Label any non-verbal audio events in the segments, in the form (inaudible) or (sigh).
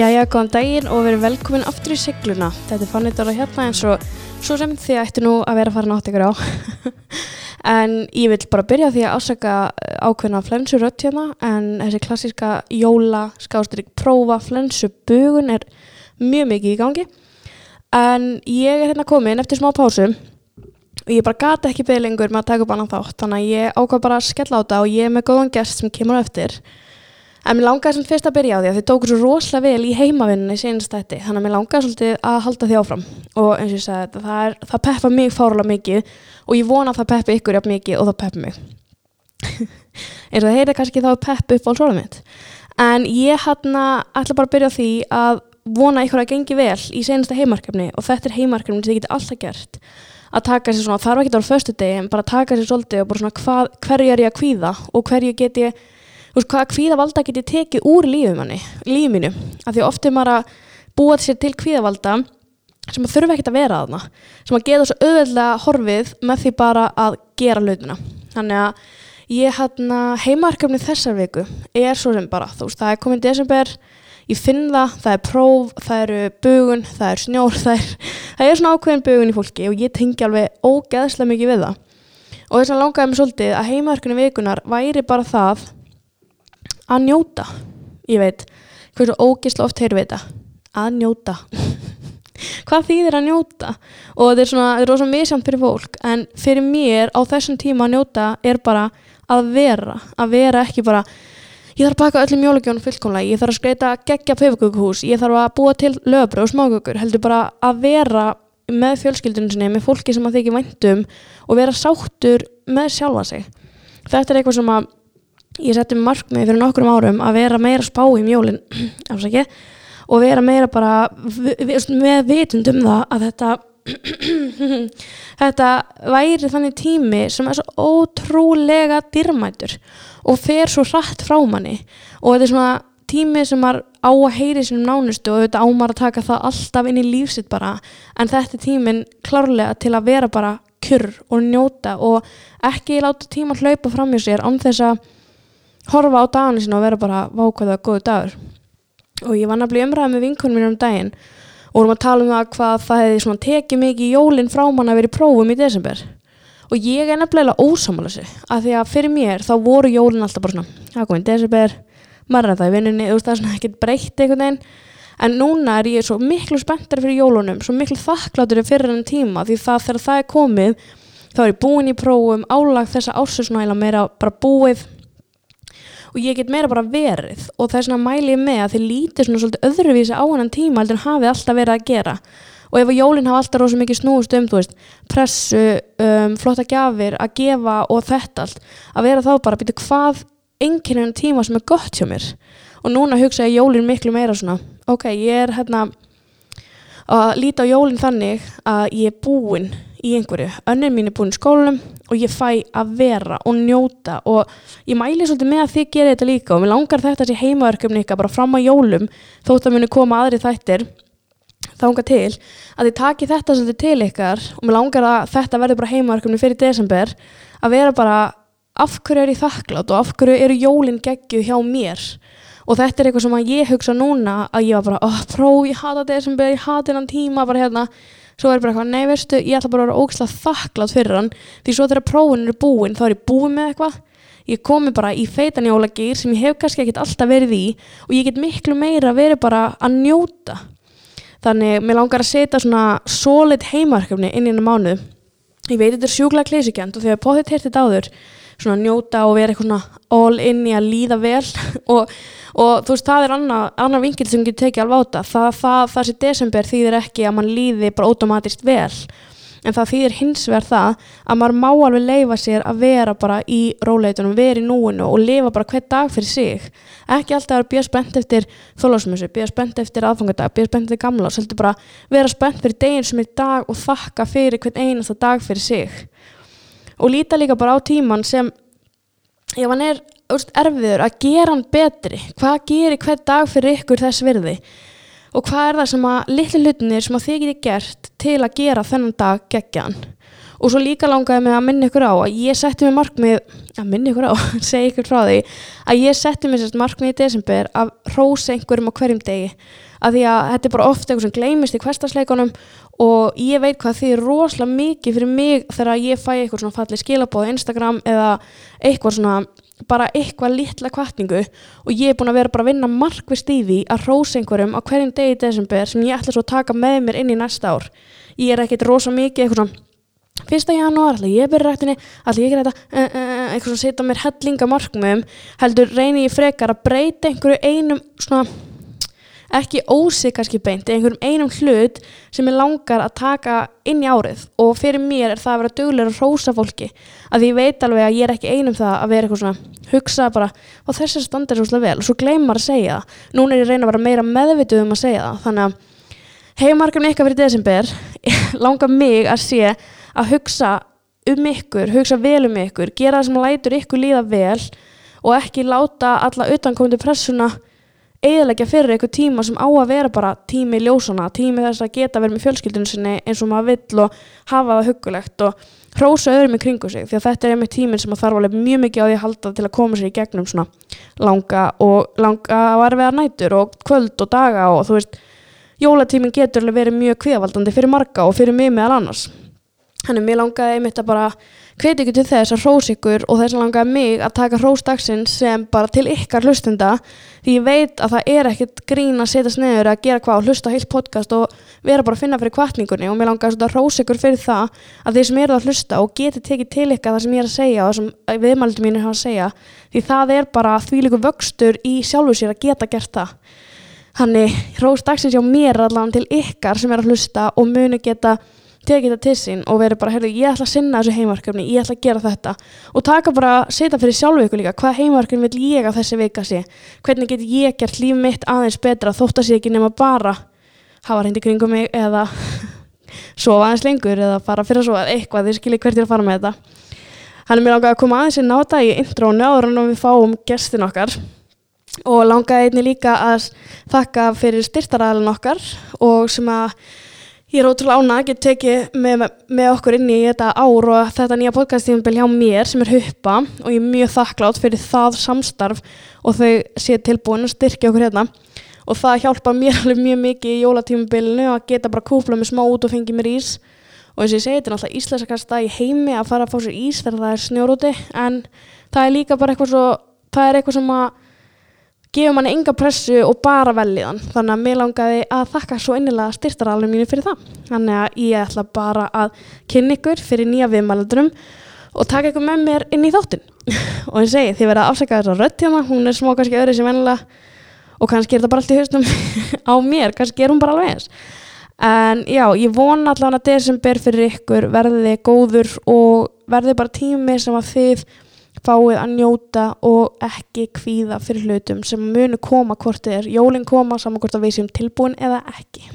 Jæja, góðan daginn og verið velkomin aftur í sigluna. Þetta er fannit ára hérna eins og svo sem þið ættu nú að vera að fara nátt ykkur á. (laughs) en ég vil bara byrja því að ásaka ákveðna flensurött hérna en þessi klassiska jóla skástrík prófa flensubugun er mjög mikið í gangi. En ég er hérna komin eftir smá pásum og ég bara gata ekki beð lengur með að taka upp annan þátt þannig að ég ákvað bara að skella á þetta og ég er með góðan gest sem kemur eftir. En mér langaði sem fyrst að byrja á því að þið tókur svo rosalega vel í heimavinnunni senast þetta, þannig að mér langaði svolítið að halda því áfram. Og eins og ég sagði þetta, það, það peppa mig fárlega mikið. Og ég vona að það peppi ykkur jafn mikið og það peppi mig. (laughs) eins og það heyrði kannski þá peppi upp á svolum mitt. En ég hérna ætla bara að byrja á því að vona ykkur að gengi vel í senasta heimarkefni. Og þetta er heimarkefni sem þið getur alltaf gert. Að taka sér svona, þarf ekki að vera förstu degi en bara taka sér svolítið og bara svona hvað, hverju er ég að kvíða? Og hverju get ég þú veist, hvaða kvíðavalda get ég tekið úr lífumanni, lífinu af því ofta er maður að búa sér til kvíðavalda sem að þurfa ekkert að vera aðna sem að geta svo auðveldlega horfið með því bara að gera hlutina. Þannig að ég hérna heimarkefni þessar viku er svo sem bara, þú veist, það er komin desember ég finn það, það er próf það eru bugun, það er snjór (laughs) það er, það er svona ákveðin bugun í fólki og ég tengi alveg ógeðslega mikið við það. Og þess að langaði mig svolítið að heimarkefni vikunar væri bara það að njóta. Ég veit, hversu ógisla oft heyrðu við þetta að njóta. (laughs) Hvað þýðir að njóta? Og þetta er svona, þetta er rosa misjamt fyrir fólk en fyrir mér á þessum tíma að njóta er bara að vera að vera ekki bara ég þarf að baka öllum jólugjónum fullkomlega ég þarf að skreita geggja pöfuguguhús ég þarf að búa til löfbröð og smágugur heldur bara að vera með fjölskyldunum sinni með fólki sem að þykja væntum og vera sáttur með sjálfa sig. Þetta er eitthvað sem að ég setti markmið fyrir nokkrum árum að vera meira spá í mjólin (clears throat) og vera meira bara með vitund um það að þetta (clears throat) þetta væri þannig tími sem er svo ótrúlega dyrmætur og fer svo hratt frá manni. Og þetta er svona tími sem maður á að heyri sínum nánustu og þetta ámar að taka það alltaf inn í lífsitt bara. En þetta er tímin klárlega til að vera bara kjur og njóta og ekki láta tíma hlaupa fram í sér án þess að horfa á daginu sinna og vera bara vákvæða góðu dagur. Og ég var nefnilega umræðið með vinkunum minn um daginn og vorum að tala um það hvað það hefði tekið mikið jólinn frá mann að vera í prófum í desember. Og ég er nefnilega ósamála sig af því að fyrir mér þá voru jólinn alltaf bara svona, það komið desember maður er það í veist það er svona ekkert breytt einhvern veginn. En núna er ég svo miklu spenntar fyrir jólunum svo miklu þakkláttur fyrir enn tíma því það þegar það er komið þá er ég búin í prófum, álag þessa ársusnæla meira bara búið og ég get meira bara verið. Og það er svona mælið með að þið lítið svona svolítið öðruvísi á hennan tíma heldur en hafið alltaf verið að gera. Og ef jólinn hafa alltaf rosa mikið snúist um veist, pressu, um, flotta gafir að gefa og þetta allt að vera þá bara að byrja hvað enn tíma sem er gott hjá mér? Og núna hugsa ég jólinn miklu meira svona ok, ég er hérna að líta á jólinn þannig að ég er búinn í einhverju, önnur mín er búin í skólanum og ég fæ að vera og njóta og ég mæli svolítið með að þið gerir þetta líka og mér langar þetta sem heimaverkefni ykkar bara fram á jólum þótt að muni koma aðri þættir þánga til að þið taki þetta svolítið til ykkar og mér langar að þetta verður bara heimaverkefni fyrir desember að vera bara af hverju er ég þakklátt og af hverju eru jólinn geggju hjá mér? Og þetta er eitthvað sem að ég hugsa núna að ég var bara, oh, pró, ég hata desember, ég hata hennan tíma bara hérna svo er bara eitthvað, nei veistu, ég ætla bara að vera ógislega þakklátt fyrir hann því svo þegar prófun eru búin þá er ég búin með eitthvað. Ég komi bara í feitanjólagýr sem ég hef kannski ekkert alltaf verið í og ég get miklu meira verið bara að njóta. Þannig mér langar að setja svona solid heimarkefni inn í einu mánu ég veit þetta er sjúkla klísikjönd og þegar potið teirt þetta áður svona njóta og vera eitthvað svona all in í að líða vel. (laughs) Og og þú veist það er annar, annar vingil sem getur tekið alveg áta það, það, það sem desember þýðir ekki að mann líði bara automatist vel. En það þýðir hins vegar það að maður má alveg leifa sér að vera bara í róleitunum, vera í núinu og lifa bara hver dag fyrir sig. Ekki alltaf að býja spennt eftir þólásmjössu, býja spennt eftir aðfangadag býja spennt eftir gamla og svolítið bara vera spennt fyrir deginn sem er dag og þakka fyrir hvern einasta dag fyrir sig og líta líka bara á tíman sem ef hann er erfiður að gera hann betri. Hvað gerir hver dag fyrir ykkur þess virði? Og hvað er það sem að litli hlutinir sem að þið getið gert til að gera þennan dag geggjan og svo líka langaði mig að minna ykkur á að ég setti mig markmið að minna ykkur á, (laughs) segja ykkur frá því að ég setti mig sérst markmið í desember að rósa einhverjum á hverjum degi að því að þetta er bara ofta eitthvað sem gleymist í hverstasleikunum og ég veit hvað því er rosalega mikið fyrir mig þegar ég fæ eitthvað svona fallið skilabóð Instagram eða eitthvað svona bara eitthvað litla kvartningu og ég er búin að vera bara að vinna markvist í því að rósa einhverjum á hverjum degi í desember sem ég ætla svo að taka með mér inn í næsta ár. Ég er ekkert rosa mikið eitthvað svona fyrsta janúar, ætla ég byrja rættinni ætla ég þetta, uh, uh, eitthvað svona setja mér hellinga markmiðum, heldur reynir ég frekar að breyta einhverju einum svona ekki ósig kannski beint, einhverjum einum hlut sem ég langar að taka inn í árið. Og fyrir mér er það að vera duglegur að rósa fólki, að ég veit alveg að ég er ekki einum það að vera eitthvað svona hugsa bara, og þessi standar er svolítið vel. Og svo gleymar að segja það, núna er ég reyna að vera meira meðvituð um að segja það, þannig að heimarkefni ykkar fyrir desember (laughs) langar mig að sé að hugsa um ykkur, hugsa vel um ykkur gera það sem lætur ykkur líða vel og ekki láta alla utankomandi pressuna eiginlega fyrir eitthvað tíma sem á að vera bara tími ljósana, tími þess að geta verið með fjölskyldunum sinni eins og maður vill og hafa það huggulegt og hrósa öðrum í kringu sig því að þetta er einmitt tímin sem að þarf alveg mjög mikið á því að halda til að koma sér í gegnum svona langa og langa og erfiðar nætur og kvöld og daga og þú veist jólatímin getur alveg verið mjög kviðvaldandi fyrir marga og fyrir mig meðal annars Þannig mér langaði einmitt að bara hveti ykkur til þess að hrós ykkur og þess að langaði mig að taka hrósdagsins sem bara til ykkar hlustenda því ég veit að það er ekkert grín að setjast neður að gera hvað og hlusta heilt podcast og vera bara að finna fyrir kvartningunni og mér langaði að hrós ykkur fyrir það að þeir sem eru að hlusta og geti tekið til ykkar það sem ég er að segja og það sem viðmældi mín er að segja því það er bara því líku vöxtur í sjálfu sér að geta gert það. Þannig hrósdagsins hjá mér allavega til ykkar sem er að hlusta og muni geta tekið þetta til sín og verið bara, heyrðu, ég ætla að sinna þessu heimarkefni, ég ætla að gera þetta. Og taka bara, setja fyrir sjálfu ykkur líka hvað heimarkefni vil ég að þessi vika sé? Hvernig get ég gert líf mitt aðeins betra þótt að sé ekki nema bara hafa reyndi kringum mig eða (laughs) sofa aðeins lengur eða fara fyrir að sofa eitthvað, þið skiljið hvert ég er að fara með þetta. Hann er mér langaði að koma aðeins inn á þetta í intrónu áður en við fáum gestin okkar. Og langaði einni líka að þakka fyrir styrtaræðalinn okkar og sem að Ég er ótrúlega ána að geta tekið með, með okkur inn í þetta ár og þetta nýja podcastífumbil hjá mér sem er huppa og ég er mjög þakklátt fyrir það samstarf og þau sé tilbúin að styrkja okkur hérna. Og það hjálpa mér (laughs) alveg mjög mikið í jólatífumbilinu að geta bara kúpla með smá út og fengið mér ís. Og eins og ég segi þetta er náttúrulega íslensakasta í heimi að fara að fá sér ís þegar það er snjórúti en það er líka bara eitthvað svo, það er eitthvað sem að gefur manni enga pressu og bara veljiðan þannig að mér langaði að þakka svo innilega styrtaralum mínu fyrir það. Þannig að ég ætla bara að kynna ykkur fyrir nýja viðmælandurum og taka ykkur með mér inn í þáttin (laughs) og ég segi því verða að afsaka þess að rött hérna. Hún er smá kannski öðru sem vennilega og kannski er það bara allt í haustum (laughs) á mér. Kannski er hún bara alveg eins. En já, ég vona allavega að desember fyrir ykkur verði góður og verði bara tími sem að þið fáið að njóta og ekki kvíða fyrir hlutum sem munu koma hvort þið er jólinn koma saman hvort að við séum tilbúin eða ekki.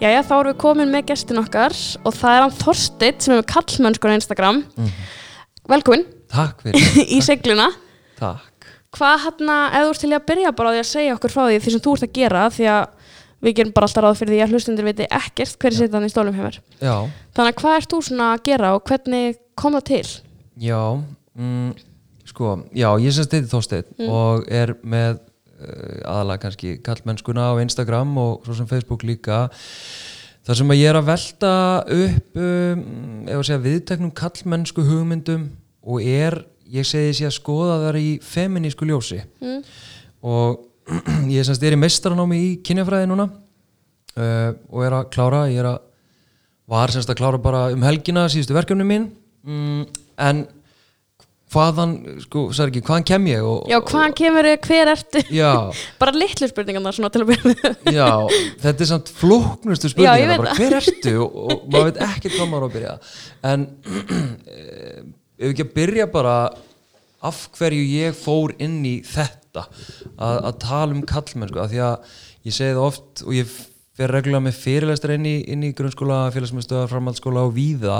Jæja, þá erum við komin með gestin okkar og það er hann Þorstitt sem með kallmönnskur á Instagram. Mm. Velkomin. Takk fyrir. (laughs) Í segluna. Takk. Hvað hérna, eða þú ert til að byrja bara á því að segja okkur frá því því sem þú ert að gera því að við gerum bara alltaf ráð fyrir því að hlustundur viti ekkert hverju hann í stólum hefur Já, þannig að hvað ert þú svona að gera og hvernig kom það til? já mm, Sko, já, ég sem steiti Þorsteinn Mm. og er með uh, aðalega kannski kallmennskuna á Instagram og svo sem Facebook líka þar sem að ég er að velta upp um, ef að segja viðteknum kallmennsku hugmyndum og er, ég segi sér að skoða þar í feminísku ljósi Mm. og ég semst er í meistaranámi í kynjafræði núna uh, og er að klára ég er að, var semst að klára bara um helgina síðustu verkefni mín. Mm, en hvaðan, sko, sagði ekki, hvaðan kem ég og, Já, hvaðan kemur þið, hver ertu? já, (laughs) bara litlu spurningarna svona til að byrja (laughs) já, þetta er samt flóknustu Já, ég spurningar, veit bara hver ertu? (laughs) Og, og maður veit ekki hvað maður á að byrja. En (clears throat) eh, ef við ekki að byrja bara af hverju ég fór inn í þetta að, að tala um kallmennsku af því að ég segi það oft og ég fer reglulega með fyrirlestar inn í, inn í grunnskóla, félagsmyndstöðar, framhaldsskóla og víða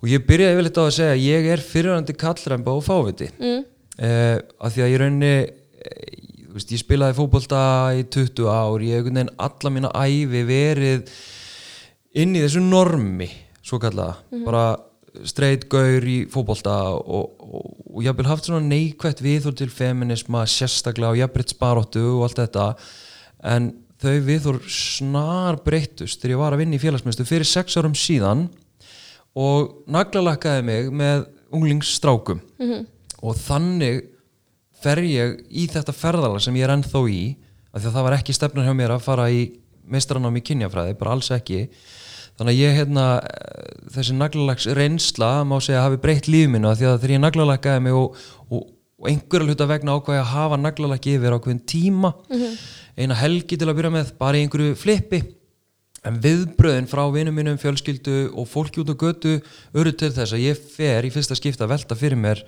og ég byrjaði vel þetta á að segja að ég er fyrirhandi kallremba og fáviti. Mm. uh, af því að ég rauninni eh, veist, ég spilaði fótbolta í 20 ár, ég hef einhvern veginn alla mína æfi verið inn í þessu normi svo kallaða, bara straight gaur í fótbolta og, og, og ég haf haft svona neikvætt viðhór til feminisma, sérstaklega og jafnbreytt sparóttu og allt þetta. En þau viðhór snar breyttust þegar ég var að vinna í félagsmyndstöð fyrir sex árum síðan og naglalakkaði mig með unglingsstrákum. Og þannig fer ég í þetta ferðala sem ég er ennþá í af því að það var ekki stefnur hjá mér að fara í meistaranám í kynjafræði, bara alls ekki þannig að ég hérna þessi naglalags reynsla má segja hafi breytt lífið mínu af því að þegar ég naglalakkaði mig og, og, og einhverja hluta vegna ákvæði að hafa naglalakki yfir ákveðin tíma eina helgi til að byrja með bara í einhverju flippi. En viðbröðin frá vinum mínum, fjölskyldu og fólki út á götu eru til þess að ég fer í fyrsta skipta að velta fyrir mér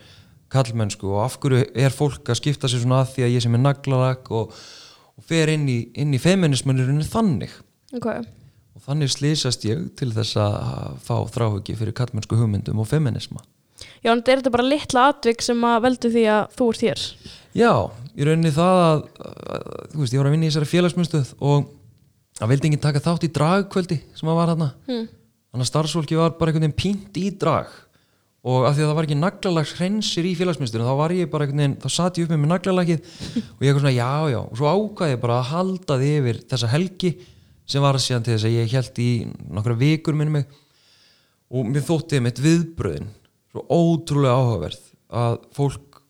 kallmennsku og af hverju er fólk að skipta sér svona að því að ég sem er naglalakk og, og fer inn í, inn í feminismunurinn þannig. Ok, og þannig slýsast ég til þess að fá þráhugi fyrir kallmennsku hugmyndum og feminisma já, en er þetta bara litla atvik sem að veldu því að þú ert hér? Já, í rauninni það að, að þú veist, ég var að vinna í þessari félagsmyndstöð og það vildi enginn taka þátt í dragkvöldi sem að var þarna. Hmm. þannig að starfsfólki var bara einhvern veginn pínt í drag. Og af því að það var ekki naglalags hreinsir í félagsmyndstöðinu þá var ég bara einhvern veginn, þá satt ég upp með mér naglalagið (laughs) og ég eitthvað svona já já. Og svo ákvaði ég bara að halda því yfir þessa helgi sem var síðan til þess að ég held í nokkra vikur minni mig. Og mér þótti mitt viðbröðin svo ótrúlega áhugaverð að fólk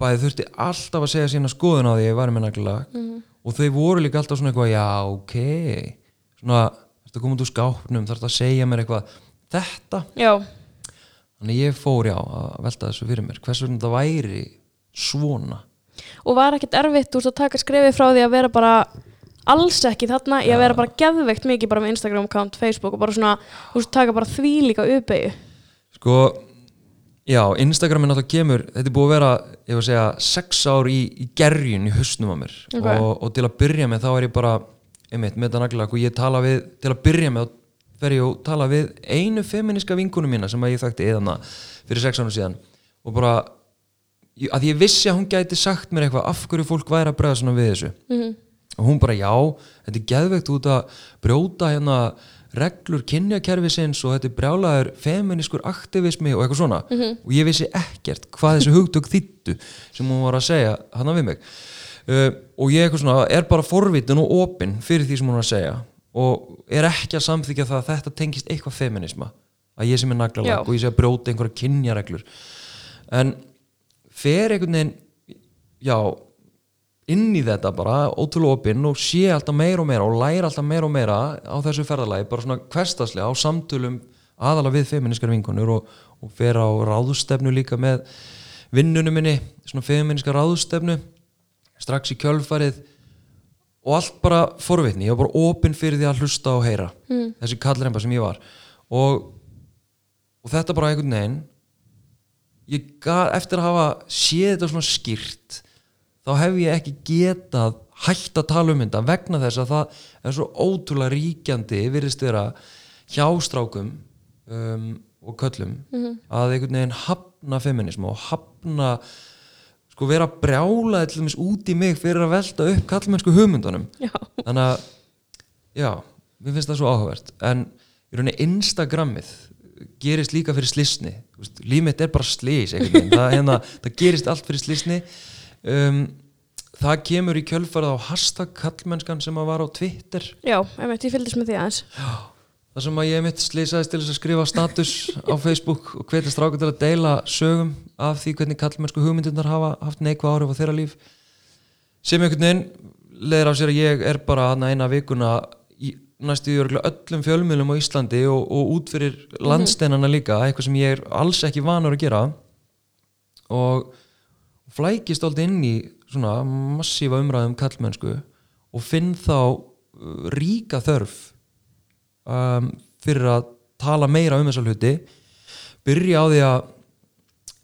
bæði þurfti alltaf að segja sína skoðun á því að ég var með naglalag. Og þau voru líka alltaf svona eitthvað já ok. Svona þetta komið úr skápnum? Þarf að segja mér eitthvað? Þetta. Já, þannig ég fór já að velta þessu fyrir mér. Hvers vegna það væri svona? Og var ekkert erfitt veist að taka skrefið frá því að vera bara alls ekki þarna. Að vera bara geðveikt mikið bara með Instagram account, Facebook og bara svona, þú veist, taka bara því líka uppeyju sko já, Instagram er náttúrulega kemur þetta er búið að vera, ég var að segja sex ár í, í gerjun í hausnum á mér. Ok. og, og til að byrja með þá er ég bara einmitt, með þetta naglag og ég tala við til að byrja með fer ég og tala við einu feminiska vinkunum mína sem að ég þekkti eðana fyrir sex árum síðan. Og bara ég- að ég vissi að hún gæti sagt mér eitthvað af hverju fólk væri að bregða svona við þessu. Mm og hún bara já, þetta er geðveikt út að brjóta hérna reglur kynjakerfisins og þetta er brjálaður feminískur aktivismi og eitthvað svona. Og ég vissi ekkert hvað þessi hugtök þýttu sem hún var að segja hann við mig. Uh, og ég eitthvað svona er bara forvitin og opinn fyrir því sem hún var að segja. Og er ekki að samþykja það að þetta tengist eitthvað feminisma að ég sem er naglalag og ég sé að brjóta einhverja kynjareglur. En fer einhvern veginn já, inn í þetta bara ótrúlega opinn og sé alltaf meira og meira og læra alltaf meira og meira á þessu ferðalagi bara svona hverstaslega á samtölum aðalega við feminiskar vinkonur og, og fer á ráðstefnu líka með vinnunum minni, svona feminiskar ráðstefnu strax í kjölfarið og allt bara forvitni, ég var bara opinn fyrir því að hlusta og heyra Mm. þessi kallremba sem ég var og, og þetta bara einhvern veginn ég gat, eftir að hafa séð þetta svona skýrt þá hef ég ekki getað hægt að tala um þetta vegna þess að það er svo ótrúlega ríkjandi virðist vera hjá strákum um, og köllum að einhvern veginn hafna feminismu og hafna sko vera brjálaði til dæmis út í mig fyrir að velta upp kallmennsku hugmyndunum. Já, þannig að já, mér finnst það svo áhugavert. En í rauninni Instagrammið gerist líka fyrir slisni líf mitt er bara slis það, hérna, það gerist allt fyrir slisni um, það kemur í kjölfarið á hashtag kallmennskan sem að var á Twitter. Já, einmitt, ég fylgdist með því aðeins. Þar sem að ég mitt slisaðist til þess að skrifa status á Facebook og hvetja strákur til að deila sögum af því hvernig kallmennsku hugmyndirnar hafa haft neikvað áhrif á þeirra líf. Sem einhvern veginn leðir af sér að ég er bara hana eina vikuna í næstu í öllum fjölmiðlum á Íslandi og, og út fyrir landsteinana líka eitthvað sem ég er alls ekki vanur að gera. Og flækist alltaf inn í svona massífa umræðum kallmennsku og finn þá uh, ríka þörf um, fyrir að tala meira um þessa hluti byrja á því að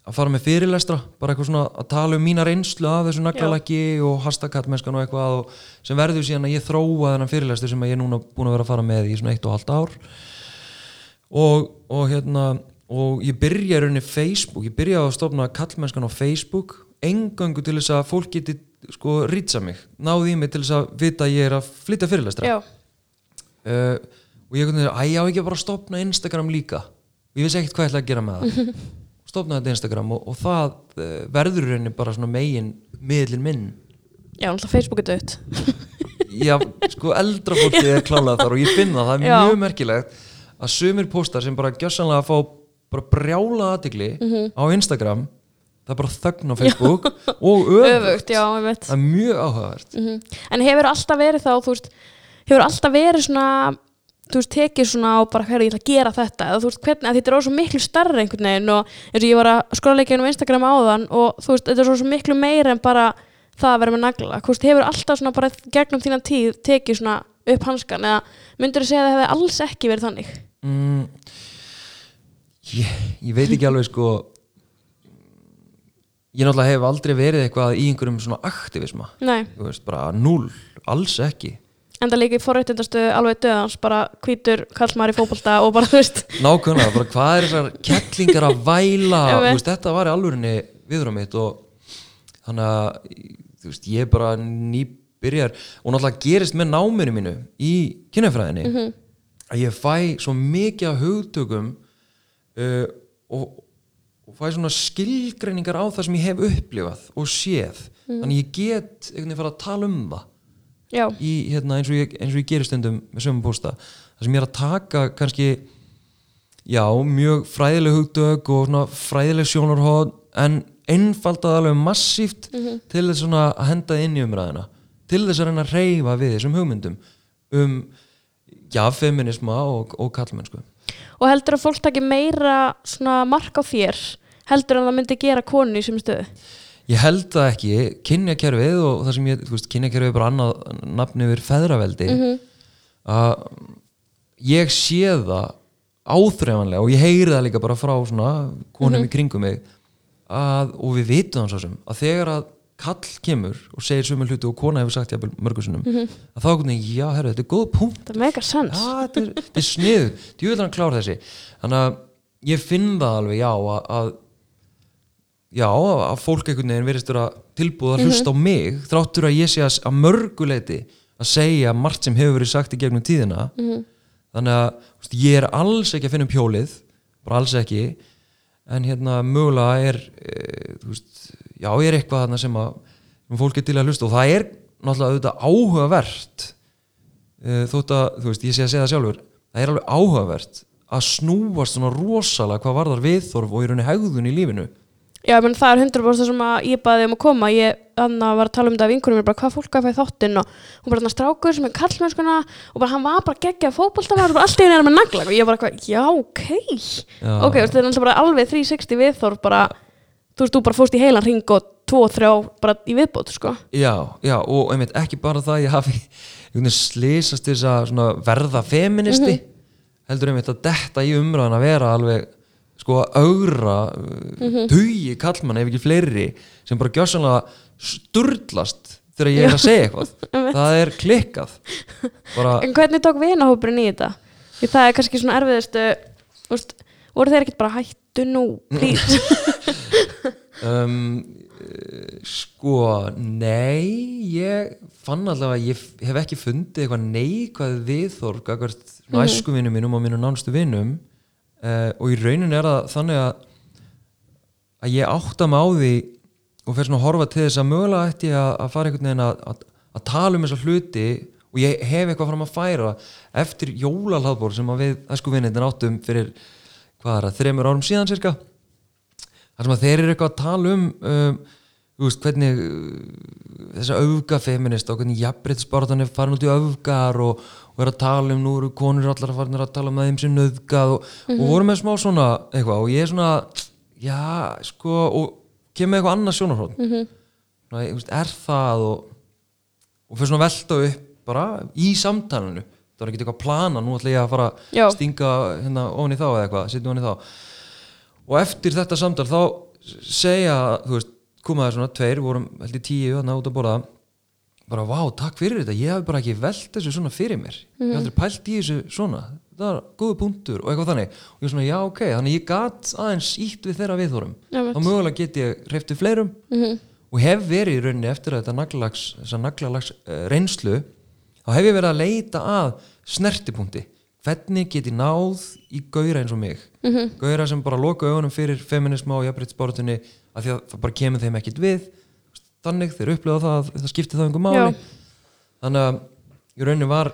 að fara með fyrirlestra, bara eitthvað svona að tala um mína reynslu af þessu naglalaki og hashtag-kallmennskan og eitthvað og sem verður síðan að ég þróa þennan fyrirlestur sem ég er núna búin að vera að fara með í svona eitt og halvt ár. Og, og hérna og ég byrja í rauninni Facebook, ég byrja að stofna kallmennskan á Facebook engöngu til þess að fólk geti sko rýtsa mig, náði í mig til þess að vita að ég er að flytja fyrirlestra. Uh, og ég kunni, æ, ég á ekki bara að stopna Instagram líka. Ég vissi ekkert hvað ég ætla að gera með það. (laughs) Stopna þetta Instagram og, og það uh, verður rauninni bara svona megin miðlinn minn. Já, alltaf Facebook er dött. (laughs) Já, sko eldra fólkið er klálað þar og ég finn það, það er mjög merkilegt að sumir póstar sem bara gjössanlega fá bara brjála aðtigli Mhm. á Instagram það er bara þögn á Facebook og (laughs) öfugt, já, það er mjög áhugavert. Mhm. En hefur alltaf verið þá, veist, hefur alltaf verið svona, þú veist, tekið svona og bara, hverju, ég ætla að gera þetta, eða þú veist, hvernig, þetta er svo miklu starra einhvern veginn og eins og ég var að skrolla ekki um Instagram áðan og þú veist, þetta er svo miklu meira en bara það að vera með nagla, þú veist, hefur alltaf svona bara gegnum þína tíð tekið svona upp hanskan eða myndur þú segja að það hefði alls ekki verið þannig? mm, ég, ég veit ekki alveg sko ég náttúrulega hef aldrei verið eitthvað í einhverjum svona aktivisma. Nei, þú veist, bara null, alls ekki. En það líka í forréttindastu alveg döðans, bara hvítur kallmar í fótbolta og bara, þú veist, nákvæmlega, bara hvað er þessar kettlingar að væla? (laughs) Veist, þetta var í alvörinni viður á mitt og þannig að þú veist, ég bara nýbyrjar. Og náttúrulega gerist með náminu mínu í kynjafræðinni Mhm. að ég fæ svo mikið hugtökum uh, og, og fæ svona skilgreiningar á það sem ég hef upplifað og séð. Mhm. þannig ég get einhvern veginn fara að tala um það já, í, hérna, eins, og ég, eins og ég gerir stundum með sömum pósta. Það sem ég er að taka kannski já, mjög fræðileg hugdög og svona fræðileg sjónarhóð en einfaldað alveg massíft til þess að henda inn í umræðina til þess að reyna að reyfa við þessum hugmyndum um já, feminisma og, og kallmennsku og heldur að fólk taki meira svona mark á þér heldur en það myndi gera konu í sem stöðu? Ég held það ekki, kynjakerfið og það sem ég, þú veist, kynjakerfið er bara annað nafni yfir feðraveldi. Að ég sé það áþreifanlega og ég heyri það líka bara frá svona konum í kringum mig að, og við vitum það svo sem að þegar að kall kemur og segir sömu hluti og kona hefur sagt jafnvel mörgursunum að þá er hvernig, já, herru, þetta er góð punkt. Það meikar sens. Já, þetta er, þetta er snið djúvill hann klár þessi. Þannig að ég finn það alveg já að, að já að fólk einhvern veginn verðist vera tilbúð að hlusta á mig þráttur að ég sé að, að mörguleiti að segja margt sem hefur verið sagt í gegnum tíðina. Þannig að veist, ég er alls ekki að finna um hjólið bara alls ekki. En hérna mögulega er e, veist, já er eitthvað þarna sem að sem fólk er til að hlusta og það er náttúrulega auðvitað áhugavert uh, þótt að, þú veist, ég sé að segja það sjálfur það er alveg áhugavert að snúast svona rosalega hvað varðar viðþorf og í rauninni hegðun í lífinu Já, menn, það er 100% það sem að ég baði um að koma. Ég var að tala um þetta af vinkunum mér bara hvað fólk að fæði þáttinn og hún bara þarna strákur sem er kallmennskuna og bara hann var bara geggjað fótboltamaður og bara allt í henni er með nagla. Og ég bara hvað, já, ok. Já. ok, þetta er alltaf bara alveg 360 viðþorf bara, þú veist, þú bara fóst í heilan ring og tvo, þrjá bara í viðbót, sko. Já, já, og einmitt ekki bara það að ég hafi slýsast þess að verða feministi heldur einmitt að að sko að augra mm tugi kallmann ef ekki fleiri sem bara gjössanlega sturlast þegar ég er að segja eitthvað. (laughs) Það er klikkað. Bara, En hvernig tók vinahópurinn í þetta? Því það er kannski svona erfiðustu þú veist, voru þeir ekkert bara hættu nú, please. (laughs) Um, sko nei, ég fann allavega að ég hef ekki fundið eitthvað neikvæð viðþorg akkvært mm -hmm. æskuvinum mínum og mínum nánustu vinum uh, og í raunin er það þannig að að ég átta mig á því og fer svona að horfa til þess að mögulega ætti að, að fara einhvern veginn að, að, að tala um þessa hluti og ég hef eitthvað fram að færa eftir jólalhaðbór sem að við æskuvinnitin áttum fyrir hvað er það, þremur árum síðan cirka þar sem að þeir eru eitthvað að tala um um, þú veist, hvernig uh, þessa öfgafeminist og hvernig jafnbreytisbaratan er farin út í öfgar og, og er að tala um, nú eru konur allar að fara að tala um að þeim sem nöðgað og, og voru með smá svona eitthvað og ég er svona já, sko, og kemur með eitthvað annað sjónarhótt mm -hmm. er það og, og fyrir svona að velta upp bara í samtalenu það var ekki eitthvað plana, nú ætla ég að fara að stinga hérna ofan í þá eða eitthvað, og eftir þetta samtal þá segja, þú veist, komaði svona tveir, vorum held í tíu þarna út að borða. Bara vá, takk fyrir þetta, ég hef bara ekki velt þessu svona fyrir mér, ég hef aldrei pælt í þessu svona, það er góðu punktur og eitthvað þannig, og ég svona, já ok. Þannig ég gat aðeins ítt við þeirra viðþórum Einmitt. þá mögulega get ég hreifti fleirum. Mhm. og hef verið í rauninni eftir að þetta naglalags, þessa naglalags uh, reynslu þá hef ég verið að leita að snertipunkti hvernig get ég náð í gauðra eins og mig? Mm -hmm. gauðra sem bara loka augunum fyrir feminisma og jafnbryttsbáratunni af því að það bara kemur þeim ekkit við. Þannig þeir upplifa það að það skipti það einhver máli. Já. þannig að í rauninni var